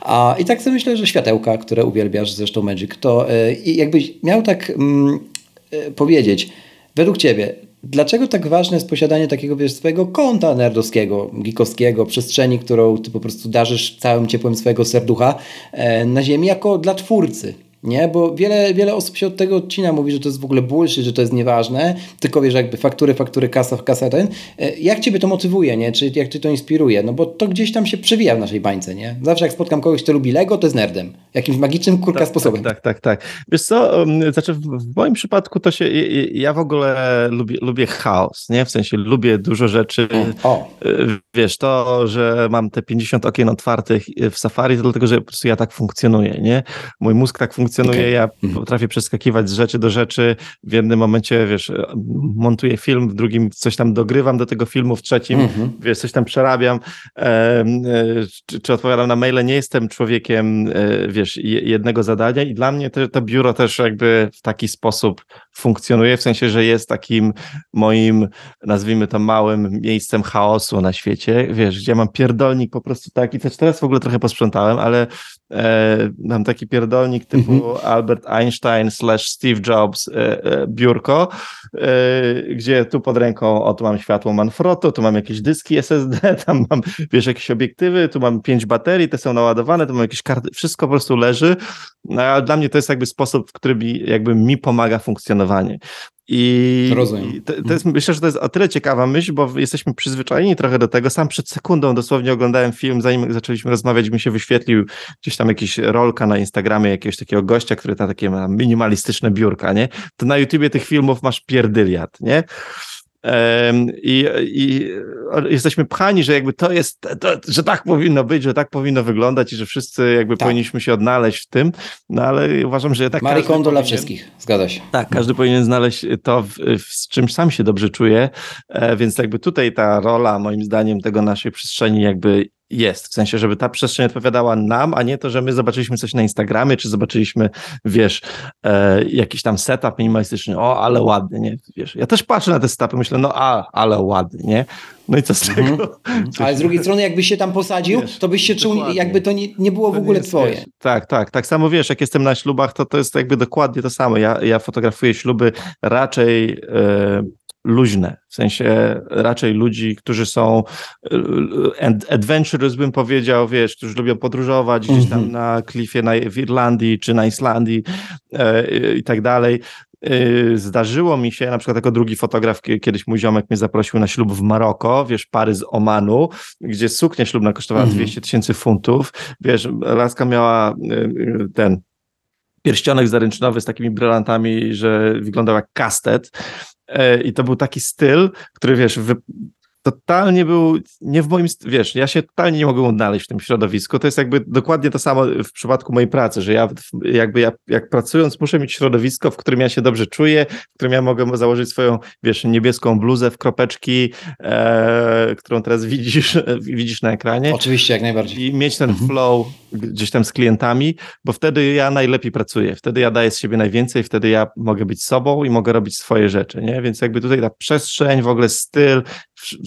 A, I tak sobie myślę, że światełka, które uwielbiasz, zresztą Magic, to e, jakbyś miał tak mm, powiedzieć, według Ciebie, Dlaczego tak ważne jest posiadanie takiego wiesz, swojego konta nerdowskiego, geekowskiego, przestrzeni, którą ty po prostu darzysz całym ciepłem swojego serducha e, na ziemi jako dla twórcy? Nie, bo wiele, wiele osób się od tego odcina, mówi, że to jest w ogóle bullshit, że to jest nieważne, tylko wiesz, jakby faktury, faktury, kasa, kasa, ten. E, jak Ciebie to motywuje, nie? Czy jak Cię to inspiruje? No bo to gdzieś tam się przewija w naszej bańce, nie? Zawsze jak spotkam kogoś, kto lubi Lego, to jest nerdem. Jakimś magicznym, kurka, tak, sposobem. Tak, tak, tak, tak. Wiesz co, znaczy w moim przypadku to się, ja w ogóle lubię, lubię chaos, nie? W sensie lubię dużo rzeczy. O. E, wiesz, to, że mam te 50 okien otwartych w Safari, to dlatego, że po prostu ja tak funkcjonuję, nie? Mój mózg tak funkcjonuje funkcjonuje. Okay. Ja mhm. potrafię przeskakiwać z rzeczy do rzeczy. W jednym momencie, wiesz, montuję film, w drugim coś tam dogrywam do tego filmu, w trzecim, mm-hmm. wiesz, coś tam przerabiam, e, czy, czy, odpowiadam na maile. Nie jestem człowiekiem, e, wiesz, jednego zadania i dla mnie te, to biuro też jakby w taki sposób funkcjonuje, w sensie, że jest takim moim, nazwijmy to małym miejscem chaosu na świecie, wiesz, gdzie mam pierdolnik po prostu taki, też teraz w ogóle trochę posprzątałem, ale e, mam taki pierdolnik typu mm-hmm. Albert Einstein slash Steve Jobs e, e, biurko, e, gdzie tu pod ręką, o tu mam światło Manfrotto, tu mam jakieś dyski SSD, tam mam, wiesz, jakieś obiektywy, tu mam pięć baterii, te są naładowane, tu mam jakieś karty, wszystko po prostu leży, no, ale dla mnie to jest jakby sposób, w który mi, jakby mi pomaga I, to, to, jest, myślę, że to jest o tyle ciekawa myśl, bo jesteśmy przyzwyczajeni trochę do tego. Sam przed sekundą dosłownie oglądałem film, zanim zaczęliśmy rozmawiać, mi się wyświetlił gdzieś tam jakiś rolka na Instagramie jakiegoś takiego gościa, który ma takie minimalistyczne biurka, nie? To na YouTubie tych filmów masz pierdyliat, nie? I, I, jesteśmy pchani, że jakby to jest, to, że tak powinno być, że tak powinno wyglądać i że wszyscy jakby tak. powinniśmy się odnaleźć w tym, no ale uważam, że tak Marie Kondo dla wszystkich, zgadza się. Tak, każdy powinien znaleźć to, w, w, z czym sam się dobrze czuje, e, więc jakby tutaj ta rola moim zdaniem tego naszej przestrzeni jakby jest, w sensie, żeby ta przestrzeń odpowiadała nam, a nie to, że my zobaczyliśmy coś na Instagramie, czy zobaczyliśmy, wiesz, e, jakiś tam setup minimalistyczny, o, ale ładny, nie, wiesz, ja też patrzę na te setupy, myślę, no a, ale ładny, nie, no i co z tego? Mhm. Ale z drugiej strony, jakbyś się tam posadził, wiesz, to byś się czuł, jakby to nie, nie było w ogóle jest, twoje. Wiesz, tak, tak, tak samo wiesz, jak jestem na ślubach, to to jest jakby dokładnie to samo, ja, ja fotografuję śluby raczej e, luźne, w sensie raczej ludzi, którzy są e, adventurous, bym powiedział, wiesz, którzy lubią podróżować gdzieś tam mhm. na klifie na, w Irlandii czy na Islandii e, i tak dalej. E, zdarzyło mi się, na przykład jako drugi fotograf, kiedyś mój ziomek mnie zaprosił na ślub w Maroko, wiesz, pary z Omanu, gdzie suknia ślubna kosztowała mm 200 tysięcy funtów, wiesz, laska miała ten pierścionek zaręczynowy z takimi brylantami, że wyglądał jak kastet E, I to był taki styl, który wiesz, wy... totalnie był nie w moim, wiesz, ja się totalnie nie mogłem odnaleźć w tym środowisku. To jest jakby dokładnie to samo w przypadku mojej pracy, że ja jakby ja, jak pracując muszę mieć środowisko, w którym ja się dobrze czuję, w którym ja mogę założyć swoją, wiesz, niebieską bluzę w kropeczki, e, którą teraz widzisz, widzisz na ekranie. Oczywiście, jak najbardziej. I mieć ten mhm. flow gdzieś tam z klientami, bo wtedy ja najlepiej pracuję, wtedy ja daję z siebie najwięcej, wtedy ja mogę być sobą i mogę robić swoje rzeczy, nie? Więc jakby tutaj ta przestrzeń, w ogóle styl,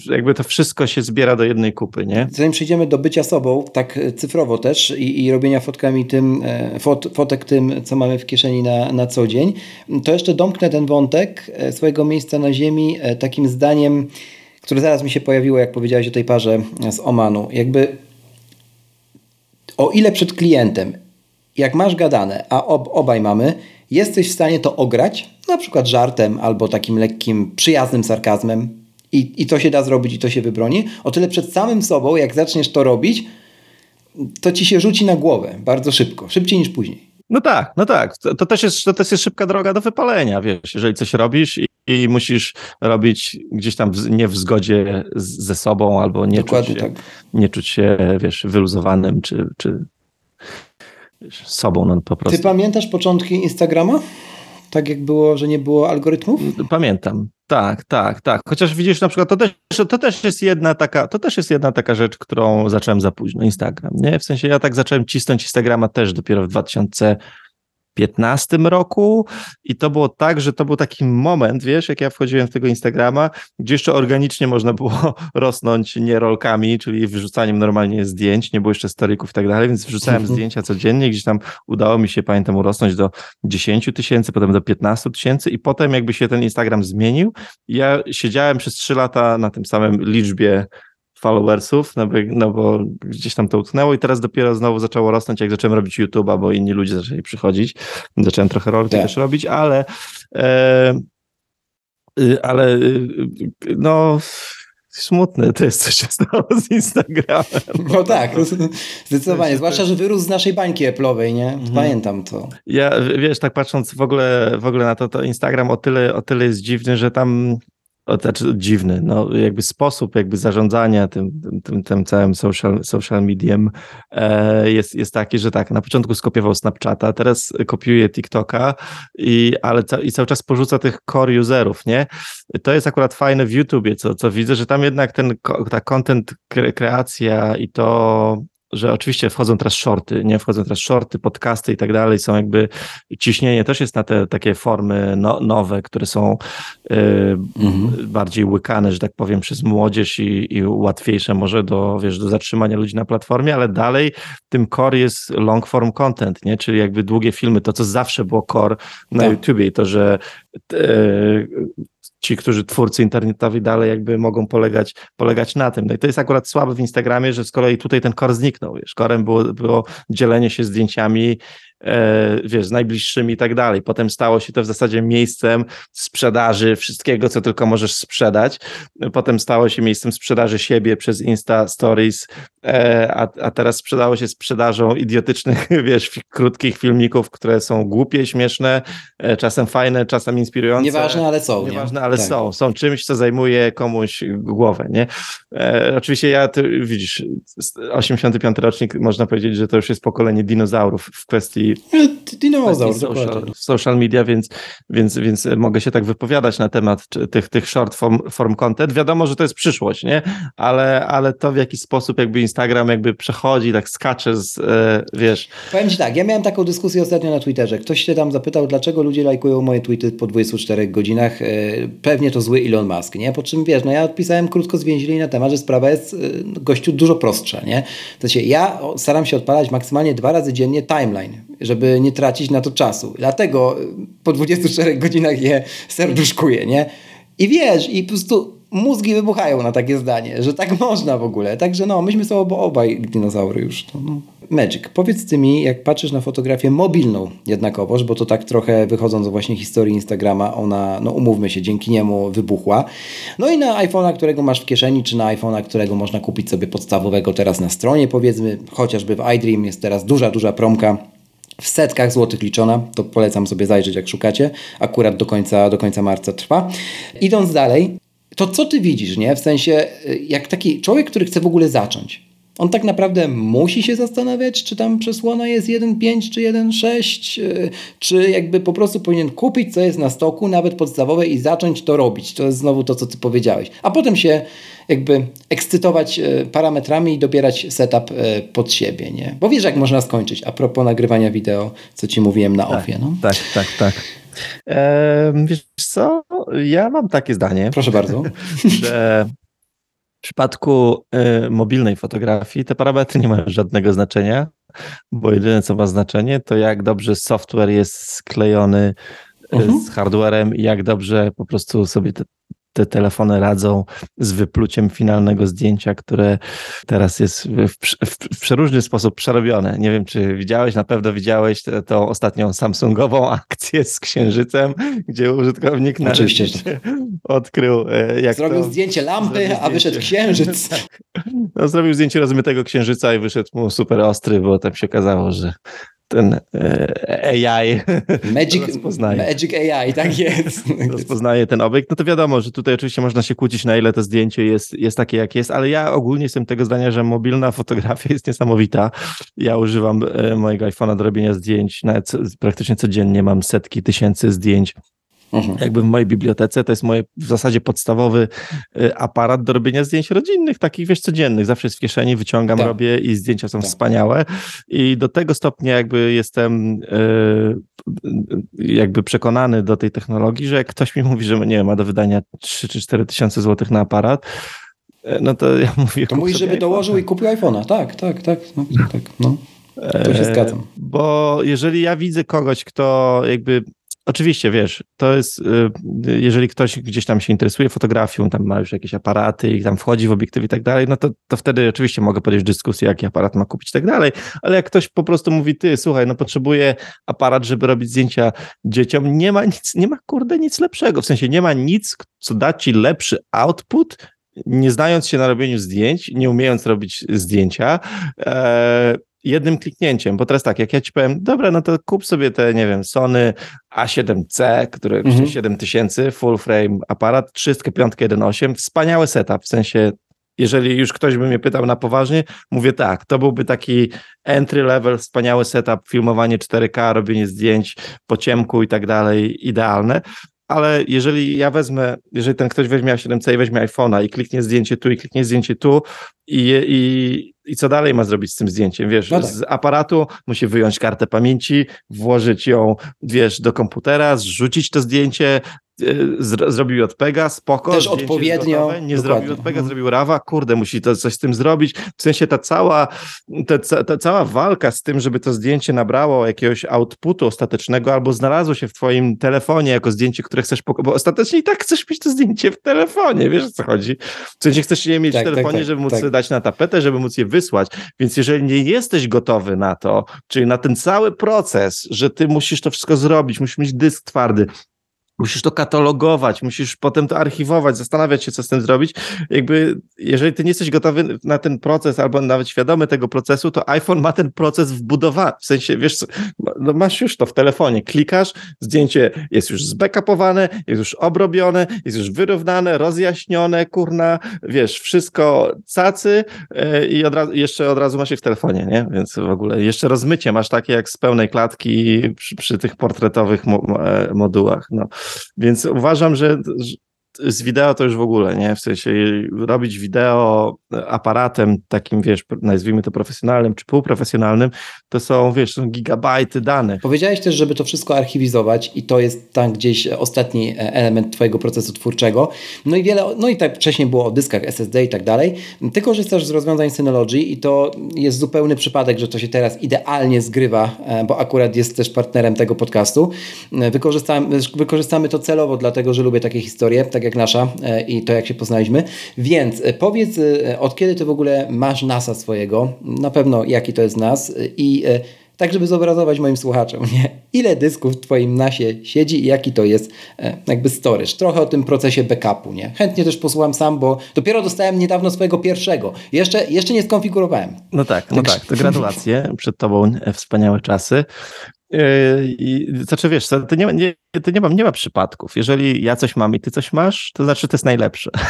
jakby to wszystko się zbiera do jednej kupy, nie? Zanim przejdziemy do bycia sobą, tak cyfrowo też i, i robienia fotkami tym, e, fot, fotek tym, co mamy w kieszeni na, na co dzień, to jeszcze domknę ten wątek e, swojego miejsca na ziemi e, takim zdaniem, które zaraz mi się pojawiło, jak powiedziałeś o tej parze z Omanu. Jakby o ile przed klientem, jak masz gadane, a ob, obaj mamy, jesteś w stanie to ograć, na przykład żartem albo takim lekkim, przyjaznym sarkazmem, i, i to się da zrobić i to się wybroni, o tyle przed samym sobą, jak zaczniesz to robić, to ci się rzuci na głowę bardzo szybko, szybciej niż później. No tak, no tak. To, to, też jest, to też jest szybka droga do wypalenia, wiesz, jeżeli coś robisz i, i musisz robić gdzieś tam w, nie w zgodzie z, ze sobą albo nie czuć, się, tak. nie czuć się, wiesz, wyluzowanym czy, czy wiesz, sobą no, po prostu. Ty pamiętasz początki Instagrama? Tak jak było, że nie było algorytmów? Pamiętam. Tak, tak, tak. Chociaż widzisz, na przykład to też, to też jest jedna taka, to też jest jedna taka rzecz, którą zacząłem za późno, Instagram, nie? W sensie ja tak zacząłem cisnąć Instagrama też dopiero w 2000 2015 roku i to było tak, że to był taki moment, wiesz, jak ja wchodziłem w tego Instagrama, gdzie jeszcze organicznie można było rosnąć nie rolkami, czyli wrzucaniem normalnie zdjęć, nie było jeszcze storyków i tak dalej, więc wrzucałem mhm. zdjęcia codziennie, gdzieś tam udało mi się, pamiętam, urosnąć do 10 tysięcy, potem do 15 tysięcy i potem jakby się ten Instagram zmienił. Ja siedziałem przez 3 lata na tym samym liczbie followersów, no bo, no bo gdzieś tam to utknęło i teraz dopiero znowu zaczęło rosnąć, jak zacząłem robić YouTube'a, bo inni ludzie zaczęli przychodzić. Zacząłem trochę rolki yeah. też robić, ale e, y, ale y, no smutne to jest, co się stało z Instagramem. No tak, zdecydowanie. Zwłaszcza, że wyrósł z naszej bańki Apple'owej, nie? Mhm. Pamiętam to. Ja, wiesz, tak patrząc w ogóle, w ogóle na to, to Instagram o tyle, o tyle jest dziwny, że tam znaczy dziwny, no jakby sposób jakby zarządzania tym, tym, tym całym social, social medium e, jest, jest taki, że tak, na początku skopiował Snapchata, teraz kopiuje TikToka, i, ale ca, i cały czas porzuca tych core userów, nie? To jest akurat fajne w YouTubie, co, co widzę, że tam jednak ten, ta content kreacja i to że oczywiście wchodzą teraz shorty, nie wchodzą teraz shorty, podcasty i tak dalej, są jakby ciśnienie też jest na te takie formy no, nowe, które są y, mhm. bardziej łykane, że tak powiem, przez młodzież i, i, łatwiejsze może do, wiesz, do zatrzymania ludzi na platformie, ale dalej tym core jest long form content, nie? czyli jakby długie filmy, to co zawsze było core na tak. YouTubie i to, że y, ci, którzy twórcy internetowi dalej jakby mogą polegać, polegać na tym. No i to jest akurat słabe w Instagramie, że z kolei tutaj ten core zniknął. Wiesz, korem było, było dzielenie się zdjęciami, wiesz, z najbliższymi i tak dalej. Potem stało się to w zasadzie miejscem sprzedaży wszystkiego, co tylko możesz sprzedać. Potem stało się miejscem sprzedaży siebie przez Insta Stories, e, a, a teraz sprzedało się sprzedażą idiotycznych, wiesz, krótkich filmików, które są głupie, śmieszne, e, czasem fajne, czasem inspirujące. Nieważne, ale są. Nieważne, nie? ale tak. są. Są czymś, co zajmuje komuś głowę, nie? E, oczywiście ja, ty, widzisz, 85 rocznik, można powiedzieć, że to już jest pokolenie dinozaurów w kwestii Dinozaur, social, social media, więc, więc, więc mogę się tak wypowiadać na temat tych, tych short form, form content. Wiadomo, że to jest przyszłość, nie? Ale, ale to w jaki sposób jakby Instagram jakby przechodzi, tak skacze z, e, wiesz... Powiem Ci tak, ja miałem taką dyskusję ostatnio na Twitterze. Ktoś się tam zapytał, dlaczego ludzie lajkują moje tweety po 24 godzinach. E, pewnie to zły Elon Musk, nie? Po czym, wiesz, no ja odpisałem krótko zwięźle na temat, że sprawa jest e, gościu dużo prostsza, nie? To znaczy, ja staram się odpalać maksymalnie dwa razy dziennie timeline żeby nie tracić na to czasu. Dlatego y, po 24 godzinach je serduszkuję, nie? I wiesz, i po prostu mózgi wybuchają na takie zdanie, że tak można w ogóle. Także no, myśmy są obaj dinozaury już. No. Magic, powiedz ty mi, jak patrzysz na fotografię mobilną jednakowoż, bo to tak trochę wychodząc z właśnie historii Instagrama, ona, no umówmy się, dzięki niemu wybuchła. No i na iPhone'a, którego masz w kieszeni, czy na iPhone'a, którego można kupić sobie podstawowego teraz na stronie, powiedzmy, chociażby w iDream jest teraz duża, duża promka w setkach złotych liczona, to polecam sobie zajrzeć jak szukacie, akurat do końca, do końca marca trwa. Idąc dalej, to co ty widzisz, nie? W sensie, jak taki człowiek, który chce w ogóle zacząć, on tak naprawdę musi się zastanawiać, czy tam przesłona jest 1.5 czy 1.6, y, czy jakby po prostu powinien kupić, co jest na stoku, nawet podstawowe i zacząć to robić. To jest znowu to, co ty powiedziałeś. A potem się jakby ekscytować y, parametrami i dobierać setup y, pod siebie, nie? Bo wiesz, jak można skończyć, a propos nagrywania wideo, co ci mówiłem na tak, offie, no? Tak, tak, tak. Eee, wiesz co, ja mam takie zdanie. Proszę bardzo. że w przypadku y, mobilnej fotografii te parametry nie mają żadnego znaczenia, bo jedyne co ma znaczenie to jak dobrze software jest sklejony y, mhm. z hardwarem i jak dobrze po prostu sobie te te telefony radzą z wypluciem finalnego zdjęcia, które teraz jest w, w, w przeróżny sposób przerobione. Nie wiem, czy widziałeś, na pewno widziałeś tą ostatnią Samsungową akcję z księżycem, gdzie użytkownik na Oczywiście. odkrył, e, jak Zrobił zdjęcie lampy, a wyszedł księżyc. No, zrobił zdjęcie rozmytego księżyca i wyszedł mu super ostry, bo tam się okazało, że ten e, AI Magic, rozpoznaje. Magic AI, tak jest. rozpoznaje ten obiekt. No to wiadomo, że tutaj oczywiście można się kłócić, na ile to zdjęcie jest, jest takie, jak jest, ale ja ogólnie jestem tego zdania, że mobilna fotografia jest niesamowita. Ja używam e, mojego iPhone'a do robienia zdjęć, nawet praktycznie codziennie mam setki tysięcy zdjęć Mhm. Jakby w mojej bibliotece to jest moje w zasadzie podstawowy y, aparat do robienia zdjęć rodzinnych, takich wiesz, codziennych. Zawsze jest w kieszeni, wyciągam, tak. robię i zdjęcia są tak. wspaniałe. I do tego stopnia jakby jestem y, jakby przekonany do tej technologii, że jak ktoś mi mówi, że nie wiem, ma do wydania 3 czy 4 tysiące złotych na aparat, y, no to ja mówię... To mówisz, żeby dołożył i kupił iPhone'a. Tak, tak, tak. No, tak no. To się zgadzam. Bo jeżeli ja widzę kogoś, kto jakby Oczywiście, wiesz, to jest, y, jeżeli ktoś gdzieś tam się interesuje fotografią, tam ma już jakieś aparaty i tam wchodzi w obiektyw i tak dalej, no to, to wtedy oczywiście mogę podjąć dyskusję, jaki aparat ma kupić i tak dalej, ale jak ktoś po prostu mówi, ty, słuchaj, no potrzebuję aparat, żeby robić zdjęcia dzieciom, nie ma nic, nie ma kurde nic lepszego, w sensie nie ma nic, co da ci lepszy output, nie znając się na robieniu zdjęć, nie umiejąc robić zdjęcia, e, jednym kliknięciem, bo teraz tak, jak ja ci powiem, dobra, no to kup sobie te, nie wiem, Sony A7C, które mhm. kosztuje 7000, full frame aparat, 35 1.8, wspaniały setup, w sensie jeżeli już ktoś by mnie pytał na poważnie, mówię tak, to byłby taki entry level, wspaniały setup, filmowanie 4K, robienie zdjęć po ciemku i tak dalej, idealne ale jeżeli ja wezmę, jeżeli ten ktoś weźmie A7C i weźmie iPhone'a i kliknie zdjęcie tu i kliknie zdjęcie tu i, i, i co dalej ma zrobić z tym zdjęciem? Wiesz, no tak. z aparatu musi wyjąć kartę pamięci, włożyć ją, wiesz, do komputera, zrzucić to zdjęcie, E, zrobił JPEGa, spoko. Też odpowiednio. Gotowe, nie dokładnie. zrobił JPEGa, mhm. zrobił RAWa, kurde, musi to coś z tym zrobić. W sensie ta cała, ta, ta cała walka z tym, żeby to zdjęcie nabrało jakiegoś outputu ostatecznego albo znalazło się w twoim telefonie jako zdjęcie, które chcesz pokazać, bo ostatecznie i tak chcesz mieć to zdjęcie w telefonie, wiesz o co chodzi? W sensie chcesz je mieć tak, w tak, telefonie, tak, żeby móc tak. dać na tapetę, żeby móc je wysłać, więc jeżeli nie jesteś gotowy na to, czyli na ten cały proces, że ty musisz to wszystko zrobić, musisz mieć dysk twardy, musisz to katalogować, musisz potem to archiwować, zastanawiać się, co z tym zrobić. Jakby, jeżeli ty nie jesteś gotowy na ten proces, albo nawet świadomy tego procesu, to iPhone ma ten proces wbudowany. W sensie, wiesz, no masz już to w telefonie, klikasz, zdjęcie jest już zbackupowane, jest już obrobione, jest już wyrównane, rozjaśnione, kurna, wiesz, wszystko cacy yy, i od razu, jeszcze od razu masz je w telefonie, nie? Więc w ogóle jeszcze rozmycie masz takie jak z pełnej klatki przy, przy tych portretowych mo e, modułach. No. Więc uważam, że z wideo to już w ogóle, nie? W sensie robić wideo aparatem takim, wiesz, nazwijmy to profesjonalnym czy półprofesjonalnym, to są, wiesz, są gigabajty danych. Powiedziałeś też, żeby to wszystko archiwizować i to jest tam gdzieś ostatni e, element twojego procesu twórczego. No i wiele, no i tak wcześniej było o dyskach SSD i tak dalej. Ty korzystasz z rozwiązań Synology i to jest zupełny przypadek, że to się teraz idealnie zgrywa, e, bo akurat jest też partnerem tego podcastu. E, wykorzystamy, wykorzystamy to celowo, dlatego, że lubię takie historie, tak jak nasza i to, jak się poznaliśmy. Więc powiedz od kiedy ty w ogóle masz NASA swojego, na pewno jaki to jest NAS i e, tak, żeby zobrazować moim słuchaczom, nie? ile dysków w twoim NASie siedzi i jaki to jest e, jakby storage. Trochę o tym procesie backupu, nie? Chętnie też posłucham sam, bo dopiero dostałem niedawno swojego pierwszego. Jeszcze, jeszcze nie skonfigurowałem. No tak, no tak, to gratulacje. Przed tobą wspaniałe czasy. I, znaczy wiesz, to nie, nie, to nie, ma, nie ma przypadków. Jeżeli ja coś mam i ty coś masz, to znaczy to jest najlepsze.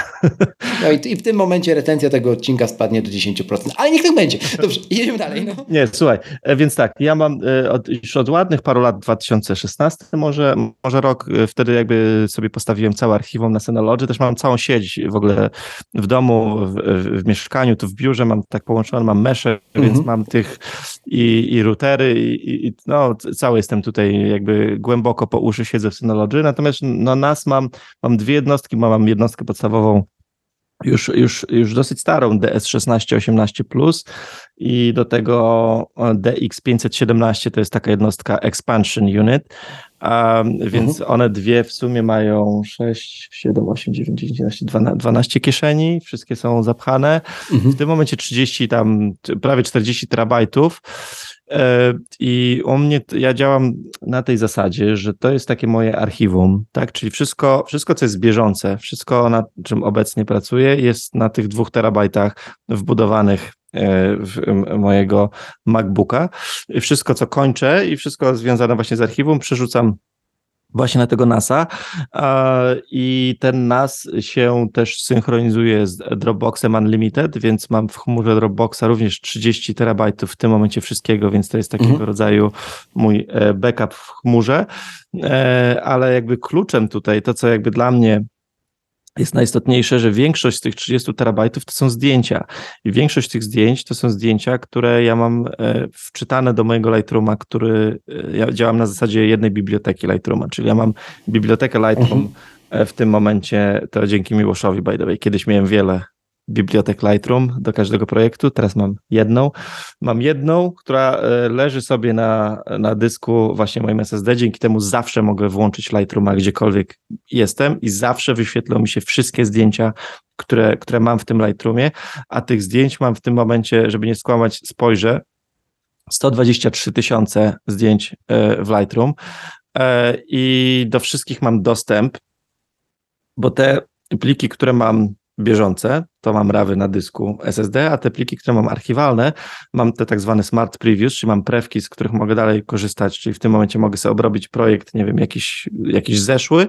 No i, i w tym momencie retencja tego odcinka spadnie do 10%. Ale niech tak będzie. Dobrze, idziemy dalej. No. Nie, słuchaj, e, więc tak, ja mam e, od, już od ładnych paru lat, 2016 może, może rok, e, wtedy jakby sobie postawiłem całe archiwum na Synology, też mam całą sieć w ogóle w domu, w, w, w mieszkaniu, tu w biurze mam tak połączone, mam mesze, mhm. więc mam tych i, i routery i, i no cały jestem tutaj jakby głęboko po uszy siedzę w Synology, natomiast no nas mam, mam dwie jednostki, mam jednostkę podstawową już, już, już dosyć starą DS1618 Plus i do tego DX517 to jest taka jednostka Expansion Unit, um, więc mhm. one dwie w sumie mają 6, 7, 8, 9, 10, 11, 12, 12 kieszeni, wszystkie są zapchane. Mhm. W tym momencie 30 tam, prawie 40 terabajtów. E, I u mnie, ja działam na tej zasadzie, że to jest takie moje archiwum, tak? Czyli wszystko, wszystko co jest bieżące, wszystko na czym obecnie pracuję, jest na tych dwóch terabajtach wbudowanych mojego MacBooka. Wszystko, co kończę i wszystko związane właśnie z archiwum, przerzucam właśnie na tego NASA i ten NAS się też synchronizuje z Dropboxem Unlimited, więc mam w chmurze Dropboxa również 30 terabajtów w tym momencie wszystkiego, więc to jest takiego mhm. rodzaju mój e, backup w chmurze, e, ale jakby kluczem tutaj, to co jakby dla mnie jest najistotniejsze, że większość z tych 30 terabajtów to są zdjęcia. I większość tych zdjęć to są zdjęcia, które ja mam e, wczytane do mojego Lightrooma, który e, ja działam na zasadzie jednej biblioteki Lightrooma, czyli ja mam bibliotekę Lightroom mhm. E, w tym momencie, to dzięki Miłoszowi, by the way. Kiedyś miałem wiele bibliotek Lightroom do każdego projektu. Teraz mam jedną. Mam jedną, która e, leży sobie na, na dysku właśnie moim SSD. Dzięki temu zawsze mogę włączyć Lightrooma gdziekolwiek jestem i zawsze wyświetlą mi się wszystkie zdjęcia, które, które mam w tym Lightroomie, a tych zdjęć mam w tym momencie, żeby nie skłamać, spojrzę, 123 tysiące zdjęć e, w Lightroom e, i do wszystkich mam dostęp, bo te pliki, które mam bieżące, to mam rawy na dysku SSD, a te pliki, które mam archiwalne, mam te tak zwane smart previews, czyli mam prewki, z których mogę dalej korzystać, czyli w tym momencie mogę sobie obrobić projekt, nie wiem, jakiś, jakiś zeszły,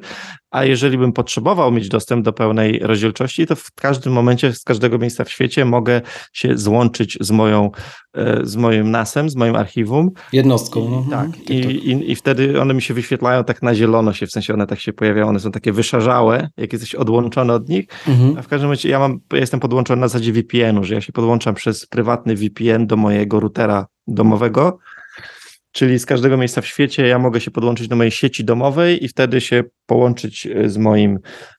a jeżeli bym potrzebował mieć dostęp do pełnej rozdzielczości, to w każdym momencie, z każdego miejsca w świecie mogę się złączyć z moją, e, z moim NASem, z moim archiwum. Jednostką. No. Tak, mhm. I, i, i wtedy one mi się wyświetlają tak na zielono się, w sensie one tak się pojawiają, one są takie wyszarzałe, jak jesteś odłączony od nich, mhm. a w każdym razie ja mam jestem podłączony na zasadzie VPN-u, że ja się podłączam przez prywatny VPN do mojego routera domowego, czyli z każdego miejsca w świecie ja mogę się podłączyć do mojej sieci domowej i wtedy się połączyć e, z moim,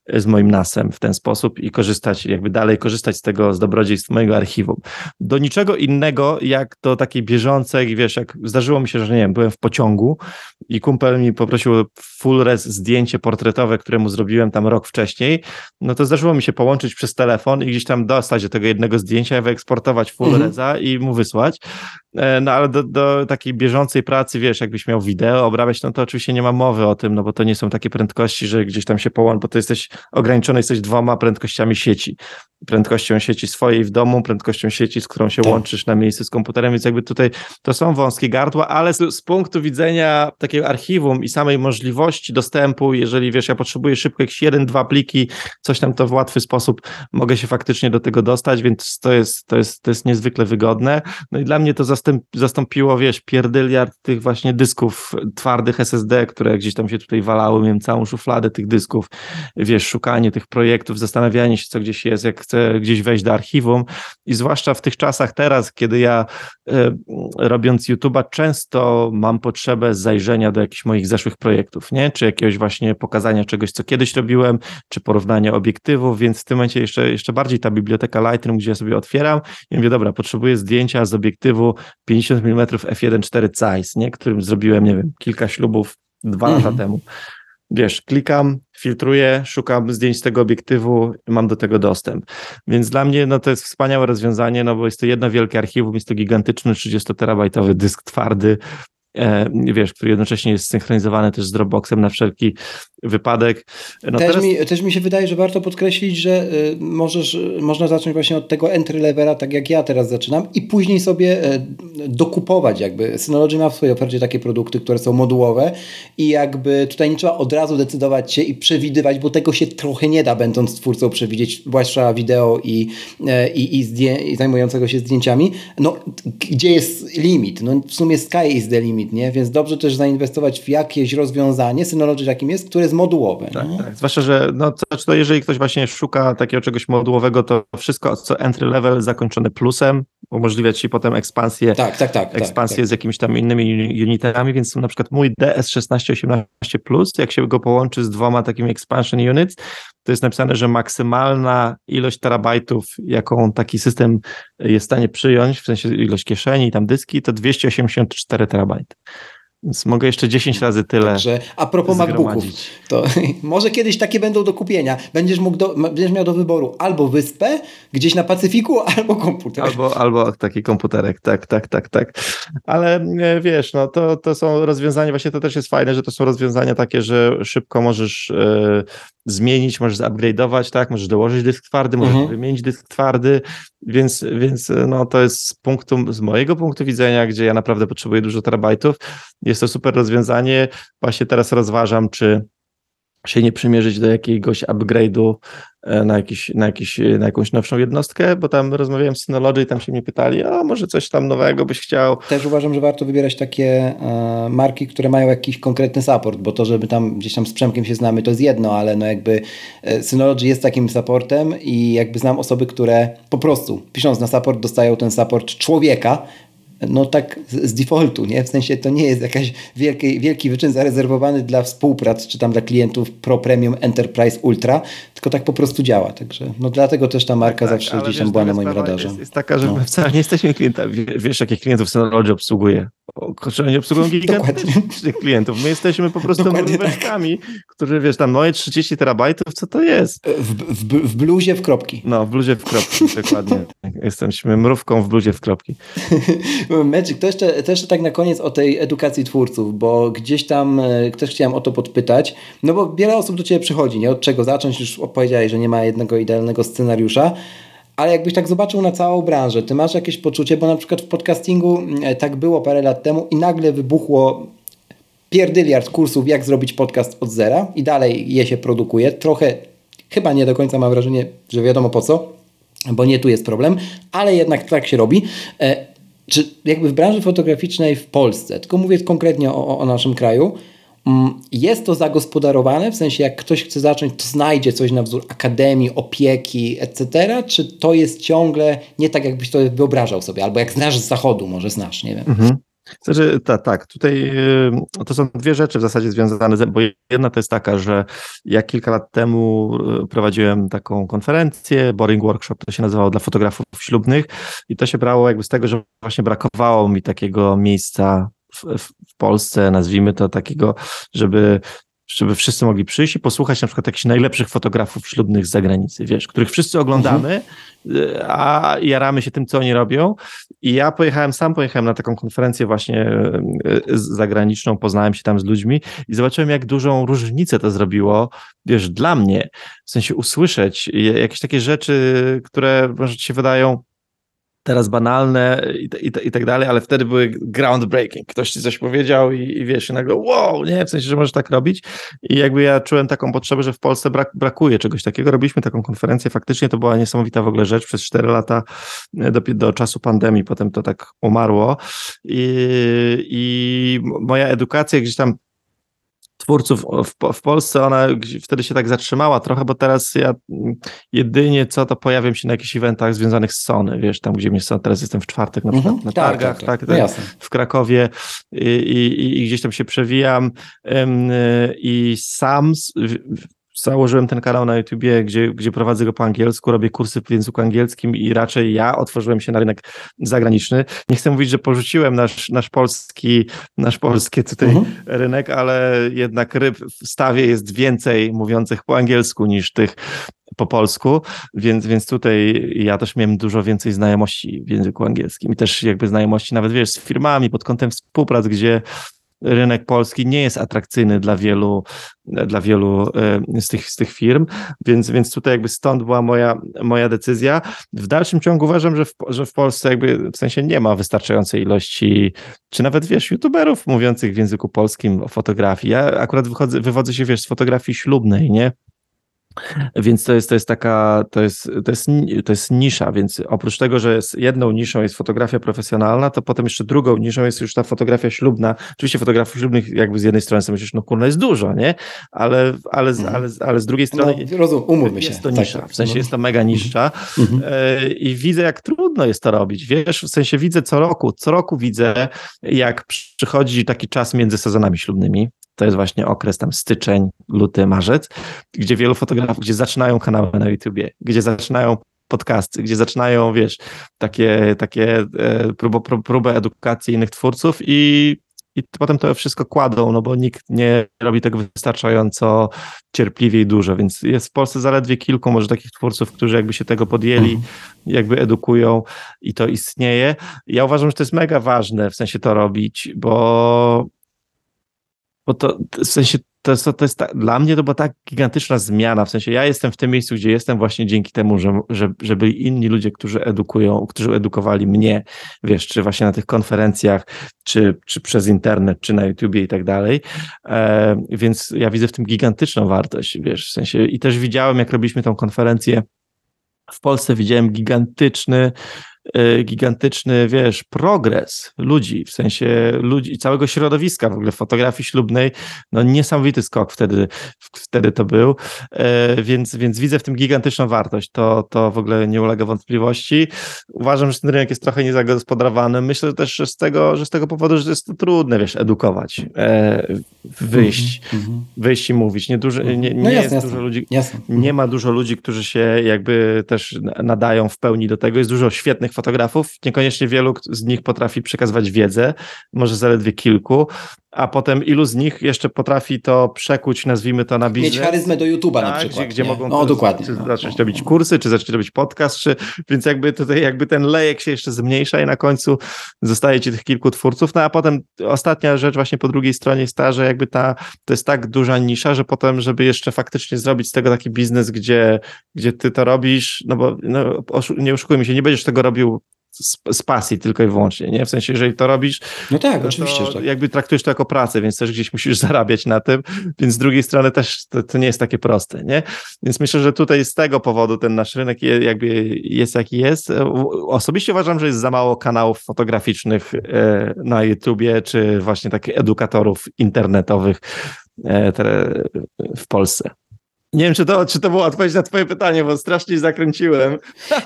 z moim NASem w ten sposób i korzystać, jakby dalej korzystać z tego, z dobrodziejstw mojego archiwum. Do niczego innego, jak do takiej bieżącej, wiesz, jak zdarzyło mi się, że nie wiem, byłem w pociągu i kumpel mi poprosił full res zdjęcie portretowe, któremu zrobiłem tam rok wcześniej, no to zdarzyło mi się połączyć przez telefon i gdzieś tam dostać do tego jednego zdjęcia, wyeksportować full mhm. resa i mu wysłać. E, no ale do, do takiej bieżącej pracy, wiesz, jakbyś miał wideo obrabiać, no to oczywiście nie ma mowy o tym, no bo to nie są takie prędkości, prędkości, że gdzieś tam się połączy, bo to jesteś ograniczony, jesteś dwoma prędkościami sieci. Prędkością sieci swojej w domu, prędkością sieci, z którą się tak. łączysz na miejscu z komputerem, więc jakby tutaj to są wąskie gardła, ale z, z punktu widzenia takiego archiwum i samej możliwości dostępu, jeżeli wiesz, ja potrzebuję szybko jakieś jeden, dwa pliki, coś tam to w łatwy sposób mogę się faktycznie do tego dostać, więc to jest, to jest, to jest niezwykle wygodne. No i dla mnie to zastęp, zastąpiło, wiesz, pierdyliard tych właśnie dysków twardych SSD, które gdzieś tam się tutaj walały, miałem całą szufladę tych dysków, wiesz, szukanie tych projektów, zastanawianie się, co gdzieś jest, jak chcę gdzieś wejść do archiwum i zwłaszcza w tych czasach teraz, kiedy ja e, robiąc YouTube'a często mam potrzebę zajrzenia do jakichś moich zeszłych projektów, nie? Czy jakiegoś właśnie pokazania czegoś, co kiedyś robiłem, czy porównania obiektywów, więc w tym momencie jeszcze, jeszcze bardziej ta biblioteka Lightroom, gdzie ja sobie otwieram i mówię, dobra, potrzebuję zdjęcia z obiektywu 50 mm f1.4 Zeiss, nie? Którym zrobiłem, nie wiem, kilka ślubów dwa lata mhm. temu wiesz, klikam, filtruję, szukam zdjęć z tego obiektywu, mam do tego dostęp. Więc dla mnie no, to jest wspaniałe rozwiązanie, no bo jest to jedno wielkie archiwum, jest to gigantyczny 30-terabajtowy dysk twardy, e, wiesz, który jednocześnie jest synchronizowany też z Dropboxem na wszelki wypadek. No też, teraz... mi, też mi się wydaje, że warto podkreślić, że y, możesz, można zacząć właśnie od tego entry levela, tak jak ja teraz zaczynam i później sobie y, dokupować jakby. Synology ma w swojej ofercie takie produkty, które są modułowe i jakby tutaj nie trzeba od razu decydować się i przewidywać, bo tego się trochę nie da, będąc twórcą przewidzieć, zwłaszcza wideo i, e, i, i, i zajmującego się zdjęciami. No, gdzie jest limit? No, w sumie sky is the limit, nie? Więc dobrze też zainwestować w jakieś rozwiązanie, Synology takim jest, które jest modułowe. Tak, tak. Zwłaszcza, że no, to, to jeżeli ktoś właśnie szuka takiego czegoś modułowego, to wszystko, co entry level zakończone plusem, umożliwia ci potem ekspansję, tak, tak, tak, ekspansję tak, z jakimiś tam innymi unitami, więc na przykład mój DS1618 Plus, jak się go połączy z dwoma takimi expansion units, to jest napisane, że maksymalna ilość terabajtów, jaką taki system jest w stanie przyjąć, w sensie ilość kieszeni i tam dyski, to 284 terabajty. Więc mogę jeszcze 10 razy tyle. Także a propos MacBooków, to może kiedyś takie będą do kupienia. Będziesz, mógł do, będziesz miał do wyboru albo wyspę gdzieś na Pacyfiku, albo komputer. Albo, albo taki komputerek, tak, tak, tak, tak. Ale e, wiesz, no to, to są rozwiązania, właśnie to też jest fajne, że to są rozwiązania takie, że szybko możesz e, zmienić, możesz zupgrade'ować, tak, możesz dołożyć dysk twardy, możesz mhm. wymienić dysk twardy, więc, więc no, to jest z punktu, z mojego punktu widzenia, gdzie ja naprawdę potrzebuję dużo terabajtów, jest to super rozwiązanie. Właśnie teraz rozważam, czy się nie przymierzyć do jakiegoś upgrade'u e, na, jakiś, na, jakiś, na jakąś nowszą jednostkę, bo tam rozmawiałem z Synology i tam się mnie pytali, a może coś tam nowego byś chciał. Też uważam, że warto wybierać takie e, marki, które mają jakiś konkretny support, bo to, żeby tam gdzieś tam z Przemkiem się znamy, to jest jedno, ale no jakby e, Synology jest takim supportem i jakby znam osoby, które po prostu pisząc na support dostają ten support człowieka, no tak z defaultu, nie? W sensie to nie jest jakaś wielki, wielki wyczyn zarezerwowany dla współprac, czy tam dla klientów Pro Premium Enterprise Ultra, tylko tak po prostu działa. Także no dlatego też ta marka tak, zawsze gdzieś tam była na moim radarze. Jest, jest taka, że no. my wcale nie jesteśmy klientami. Wiesz, jakich klientów Synology obsługuje? Oni obsługują gigantycznych klientów. My jesteśmy po prostu mróweczkami, tak. którzy, wiesz, tam moje 30 terabajtów, co to jest? W, w, w bluzie w kropki. No, w bluzie w kropki, dokładnie. Jesteśmy mrówką w bluzie w kropki. Magic, to jeszcze, to jeszcze tak na koniec o tej edukacji twórców, bo gdzieś tam e, też chciałem o to podpytać, no bo wiele osób do Ciebie przychodzi, nie? Od czego zacząć? Już opowiedziałeś, że nie ma jednego idealnego scenariusza, ale jakbyś tak zobaczył na całą branżę, ty masz jakieś poczucie, bo na przykład w podcastingu e, tak było parę lat temu i nagle wybuchło pierdyliard kursów, jak zrobić podcast od zera i dalej je się produkuje. Trochę, chyba nie do końca mam wrażenie, że wiadomo po co, bo nie tu jest problem, ale jednak tak się robi. Czy jakby w branży fotograficznej w Polsce, tylko mówię konkretnie o, o naszym kraju, mm, jest to zagospodarowane, w sensie jak ktoś chce zacząć, to znajdzie coś na wzór akademii, opieki, etc., czy to jest ciągle nie tak, jakbyś to wyobrażał sobie, albo jak znasz z zachodu, może znasz, nie wiem. Mhm. Znaczy, tak, tak, tutaj y, to są dwie rzeczy w zasadzie związane, bo jedna to jest taka, że ja kilka lat temu y, prowadziłem taką konferencję, Boring Workshop to się nazywało dla fotografów ślubnych i to się brało jakby z tego, że właśnie brakowało mi takiego miejsca w, w, Polsce, nazwijmy to takiego, żeby żeby wszyscy mogli przyjść i posłuchać na przykład jakichś najlepszych fotografów ślubnych z zagranicy, wiesz, których wszyscy oglądamy, mhm. a jaramy się tym, co oni robią. I ja pojechałem, sam pojechałem na taką konferencję właśnie e, zagraniczną, poznałem się tam z ludźmi i zobaczyłem, jak dużą różnicę to zrobiło, wiesz, dla mnie, w sensie usłyszeć jakieś takie rzeczy, które może ci się wydają teraz banalne i, i, i tak dalej, ale wtedy były groundbreaking. Ktoś ci coś powiedział i, i wiesz, i nagle wow, nie, w sensie, że możesz tak robić i jakby ja czułem taką potrzebę, że w Polsce brak, brakuje czegoś takiego. Robiliśmy taką konferencję, faktycznie to była niesamowita w ogóle rzecz przez 4 lata e, do, do czasu pandemii, potem to tak umarło i, i moja edukacja gdzieś tam twórców w, w, Polsce, ona wtedy się tak zatrzymała trochę, bo teraz ja jedynie co to pojawiam się na jakichś eventach związanych z Sony, wiesz, tam gdzie mnie są, teraz jestem w czwartek na przykład mhm, na tak, targach, tak, tak, tak no w Krakowie i, i, i, gdzieś tam się przewijam. I sam założyłem ten kanał na YouTubie, gdzie, gdzie prowadzę go po angielsku, robię kursy w języku angielskim i raczej ja otworzyłem się na rynek zagraniczny. Nie chcę mówić, że porzuciłem nasz, nasz polski, nasz polski tutaj uh mhm. -huh. rynek, ale jednak ryb w stawie jest więcej mówiących po angielsku niż tych po polsku, więc, więc tutaj ja też miałem dużo więcej znajomości w języku angielskim i też jakby znajomości nawet, wiesz, z firmami pod kątem współprac, gdzie rynek polski nie jest atrakcyjny dla wielu, dla wielu z tych, z tych firm, więc, więc tutaj jakby stąd była moja, moja decyzja. W dalszym ciągu uważam, że w, że w Polsce jakby w sensie nie ma wystarczającej ilości, czy nawet wiesz, youtuberów mówiących w języku polskim o fotografii. Ja akurat wychodzę, wywodzę się wiesz z fotografii ślubnej, nie? Więc to jest, to jest taka, to jest, to, jest, to jest nisza, więc oprócz tego, że jest jedną niszą jest fotografia profesjonalna, to potem jeszcze drugą niszą jest już ta fotografia ślubna. Oczywiście fotografii ślubnych jakby z jednej strony sobie myślisz, no kurna jest dużo, nie? Ale, ale, mhm. ale, ale z drugiej strony no, rozum, umówmy się. jest to nisza, tak, w sensie no. jest to mega nisza mhm. E, i widzę jak trudno jest to robić, wiesz, w sensie widzę co roku, co roku widzę jak przychodzi taki czas między sezonami ślubnymi, to jest właśnie okres tam styczeń, luty, marzec, gdzie wielu fotografów, gdzie zaczynają kanały na YouTubie, gdzie zaczynają podcasty, gdzie zaczynają, wiesz, takie, takie e, próbę, próbę edukacji innych twórców i, i potem to wszystko kładą, no bo nikt nie robi tego wystarczająco cierpliwie i dużo, więc jest w Polsce zaledwie kilku może takich twórców, którzy jakby się tego podjęli, mhm. jakby edukują i to istnieje. Ja uważam, że to jest mega ważne w sensie to robić, bo bo to w sensie to jest, to jest ta, dla mnie to była tak gigantyczna zmiana, w sensie ja jestem w tym miejscu, gdzie jestem właśnie dzięki temu, że, że, że byli inni ludzie, którzy edukują, którzy edukowali mnie, wiesz, czy właśnie na tych konferencjach, czy, czy przez internet, czy na YouTubie i tak dalej, e, więc ja widzę w tym gigantyczną wartość, wiesz, w sensie i też widziałem, jak robiliśmy tą konferencję w Polsce, widziałem gigantyczny gigantyczny, wiesz, progres ludzi, w sensie ludzi, całego środowiska w ogóle fotografii ślubnej, no niesamowity skok wtedy, wtedy to był, y, więc, więc widzę w tym gigantyczną wartość, to, to w ogóle nie ulega wątpliwości. Uważam, że ten rynek jest trochę niezagospodarowany, myślę też że z tego, że z tego powodu, że jest to trudne, wiesz, edukować, e, wyjść, mm -hmm. wyjść i mówić, nie, dużo, nie, nie no jasne, jest jasne, dużo ludzi, jasne. nie ma dużo ludzi, którzy się jakby też nadają w pełni do tego, jest dużo świetnych fotografów, niekoniecznie wielu z nich potrafi przekazywać wiedzę, może zaledwie kilku, a potem ilu z nich jeszcze potrafi to przekuć, nazwijmy to na biznes. Mieć charyzmę do YouTube'a tak, na przykład. Gdzie, gdzie mogą no, dokładnie. Czy zacząć robić kursy, czy zacząć robić podcast, czy, więc jakby tutaj jakby ten lejek się jeszcze zmniejsza i na końcu zostaje ci tych kilku twórców, no a potem ostatnia rzecz właśnie po drugiej stronie jest ta, że jakby ta, to jest tak duża nisza, że potem, żeby jeszcze faktycznie zrobić z tego taki biznes, gdzie, gdzie ty to robisz, no bo no, nie oszukujmy się, nie będziesz tego robił z, z, pasji tylko i wyłącznie, nie? W sensie, jeżeli to robisz, no tak, oczywiście, tak. jakby traktujesz to jako pracę, więc też gdzieś musisz zarabiać na tym, więc z drugiej strony też to, to, nie jest takie proste, nie? Więc myślę, że tutaj z tego powodu ten nasz rynek jakby jest jaki jest. Osobiście uważam, że jest za mało kanałów fotograficznych e, na YouTubie, czy właśnie takich edukatorów internetowych e, w Polsce. Nie wiem, czy to, czy to była odpowiedź na twoje pytanie, bo strasznie zakręciłem.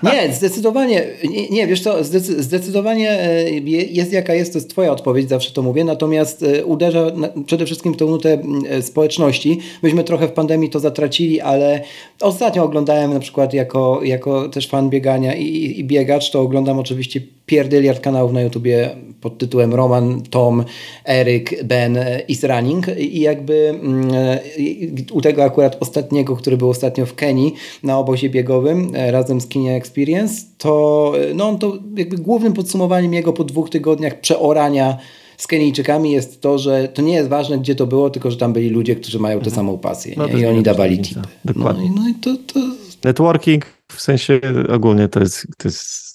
Nie, zdecydowanie, nie, nie wiesz co, zdecydowanie e, jest jaka jest, to jest twoja odpowiedź, zawsze to mówię, natomiast e, uderza przede wszystkim w tę nutę e, społeczności. Myśmy trochę w pandemii to zatracili, ale ostatnio oglądałem na przykład jako, jako też fan biegania i, i biegacz, to oglądam oczywiście pierdyliard kanałów na YouTubie pod tytułem Roman, Tom, Eryk, Ben, Is Running i jakby mm, u tego akurat ostatniego który był ostatnio w Kenii na obozie biegowym e, razem z Kenia Experience, to, e, no, to jakby głównym podsumowaniem jego po dwóch tygodniach przeorania z Kenijczykami jest to, że to nie jest ważne, gdzie to było, tylko że tam byli ludzie, którzy mają tę mhm. samą pasję no i oni dawali tipy. Dokładnie. No, no i to, to... Networking w sensie ogólnie to jest, to jest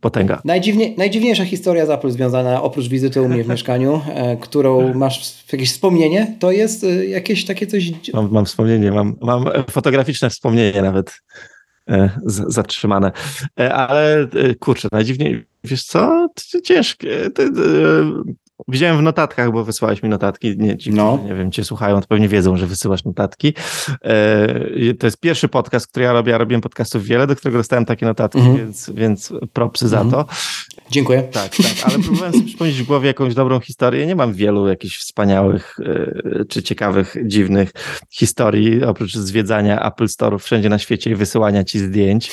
potęga. Najdziwnie, najdziwniejsza historia z Apple związana oprócz wizyty u mnie w mieszkaniu, e, którą masz jakieś wspomnienie, to jest e, jakieś takie coś... Mam, mam wspomnienie, mam, mam fotograficzne wspomnienie nawet e, zatrzymane. Ale kurczę, najdziwniej, wiesz co, ciężkie. Widziałem w notatkach, bo wysłałeś mi notatki. Nie, ci, no. nie wiem, cię słuchają, to pewnie wiedzą, że wysyłasz notatki. E, to jest pierwszy podcast, który ja robię. Ja robiłem podcastów wiele, do którego dostałem takie notatki, mhm. więc, więc propsy za mhm. to. Dziękuję. Tak, tak, ale próbowałem sobie przypomnieć w głowie jakąś dobrą historię. Nie mam wielu jakichś wspaniałych e, czy ciekawych, dziwnych historii, oprócz zwiedzania Apple Store'ów wszędzie na świecie i wysyłania ci zdjęć.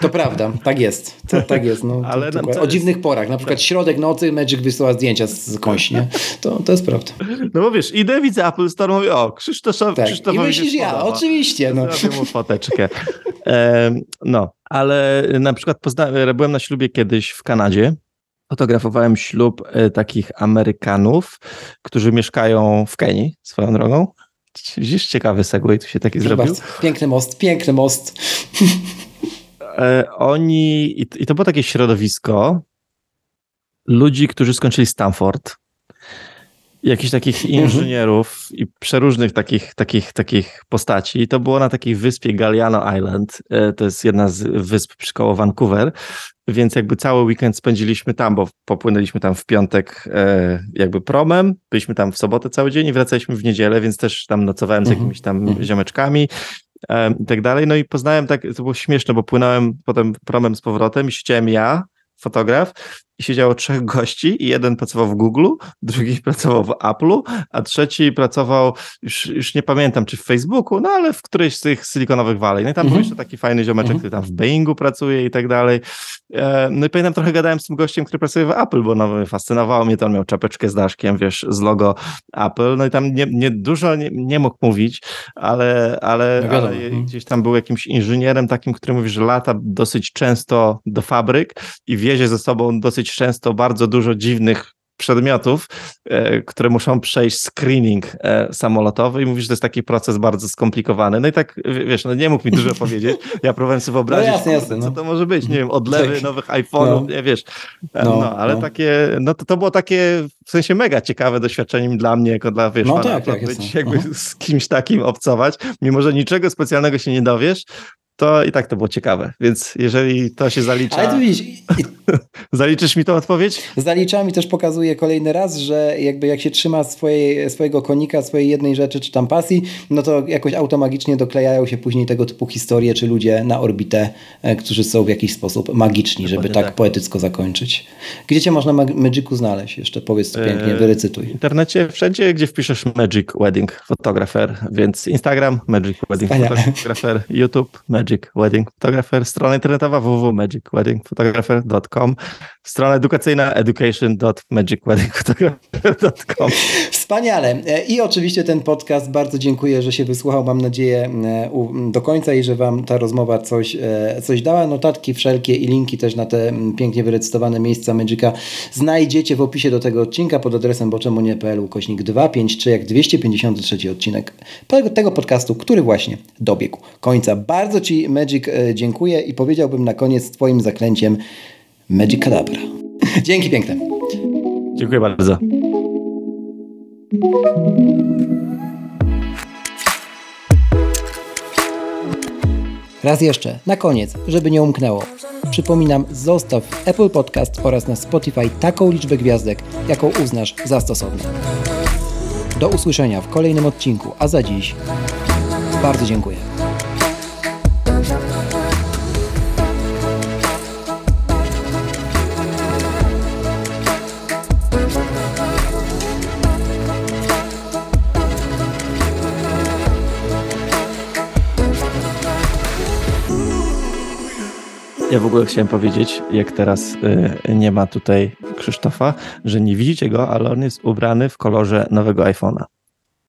To prawda, tak jest. To, tak jest. No, ale to, to, o dziwnych porach, na przykład środek nocy Magic wysyła zdjęć zdjęcia z nie? To, to jest prawda. No bo wiesz, idę, widzę Apple Store, mówię, o, Krzysztof, tak. Krzysztof I myślisz ja, oczywiście. No. Zrobię mu foteczkę. E, no, ale na przykład pozna- byłem na ślubie kiedyś w Kanadzie fotografowałem ślub e, takich Amerykanów, którzy mieszkają w Kenii swoją drogą. Widzisz, ciekawy segway tu się taki zrobił. Piękny most, piękny most. E, oni, i to było takie środowisko ludzi, którzy skończyli Stanford, jakichś takich mhm. inżynierów i przeróżnych takich, takich, takich postaci. I to było na takiej wyspie Galliano Island. E, to jest jedna z wysp przy koło Vancouver. Więc jakby cały weekend spędziliśmy tam, bo popłynęliśmy tam w piątek e, jakby promem, byliśmy tam w sobotę cały dzień i wracaliśmy w niedzielę, więc też tam nocowałem z mhm. jakimiś tam mhm. ziomeczkami e, i tak dalej. No i poznałem tak, to było śmieszne, bo płynąłem potem promem z powrotem i siedziałem ja, fotograf i siedziało trzech gości i jeden pracował w Google, drugi pracował w Apple'u, a trzeci pracował, już, już nie pamiętam, czy w Facebooku, no ale w którejś z tych silikonowych Valley. No i tam mhm. był jeszcze taki fajny ziomeczek, mhm. który tam w Boeingu pracuje i tak dalej. E, no i pamiętam, trochę gadałem z tym gościem, który pracuje w Apple, bo no, fascynowało mnie to, on miał czapeczkę z daszkiem, wiesz, z logo Apple, no i tam nie, nie dużo nie, nie mógł mówić, ale, ale, no ale mhm. gdzieś tam był jakimś inżynierem takim, który mówi, że lata dosyć często do fabryk i wiezie ze sobą dosyć często bardzo dużo dziwnych przedmiotów, e, które muszą przejść screening e, samolotowy i mówisz, że to jest taki proces bardzo skomplikowany. No i tak, wiesz, no nie mógł mi dużo powiedzieć. Ja próbowałem sobie wyobrazić, no jasne, jasne, no. co to może być, nie wiem, odlewy tak. nowych iPhone'ów, no. nie wiesz. E, no, no ale no. takie, no to, to było takie w sensie mega ciekawe doświadczenie dla mnie, jako dla, wiesz, no, tak, tak, być jakby z kimś takim obcować, mimo że niczego specjalnego się nie dowiesz, to i tak to było ciekawe. Więc jeżeli to się zalicza. Ale tu widzisz. Zaliczysz mi tą odpowiedź? Zaliczam i też pokazuję kolejny raz, że jakby jak się trzyma swojej, swojego konika, swojej jednej rzeczy czy tam pasji, no to jakoś automagicznie doklejają się później tego typu historie, czy ludzie na orbitę, e, którzy są w jakiś sposób magiczni, żeby tak, tak, poetycko zakończyć. Gdzie cię można Magicu znaleźć? Jeszcze powiedz to pięknie, e, wyrecytuj. W internecie, wszędzie, gdzie wpiszesz Magic Wedding Photographer, więc Instagram Magic Wedding Wspaniale. Photographer, YouTube Magic Magic Wedding Photographer, strona internetowa www.magicweddingphotographer.com, strona edukacyjna education.magicweddingphotographer.com. Wspaniale. I oczywiście ten podcast bardzo dziękuję, że się wysłuchał, mam nadzieję do końca i że Wam ta rozmowa coś, e, coś dała. Notatki wszelkie i linki też na te pięknie wyrecytowane miejsca Magica znajdziecie w opisie do tego odcinka pod adresem boczemunie.pl kośnik 253 jak 253 odcinek tego podcastu, który właśnie dobiegł końca. Bardzo Ci Magic e, dziękuję i powiedziałbym na koniec Twoim zaklęciem Magic Cadabra. Dzięki piękne. Dziękuję bardzo. Raz jeszcze, na koniec, żeby nie umknęło. Przypominam, zostaw w Apple Podcast oraz na Spotify taką liczbę gwiazdek, jaką uznasz za stosowną. Do usłyszenia w kolejnym odcinku, a za dziś bardzo dziękuję. Ja w ogóle chciałem powiedzieć, jak teraz y, nie ma tutaj Krzysztofa, że nie widzicie go, ale on jest ubrany w kolorze nowego iPhone'a.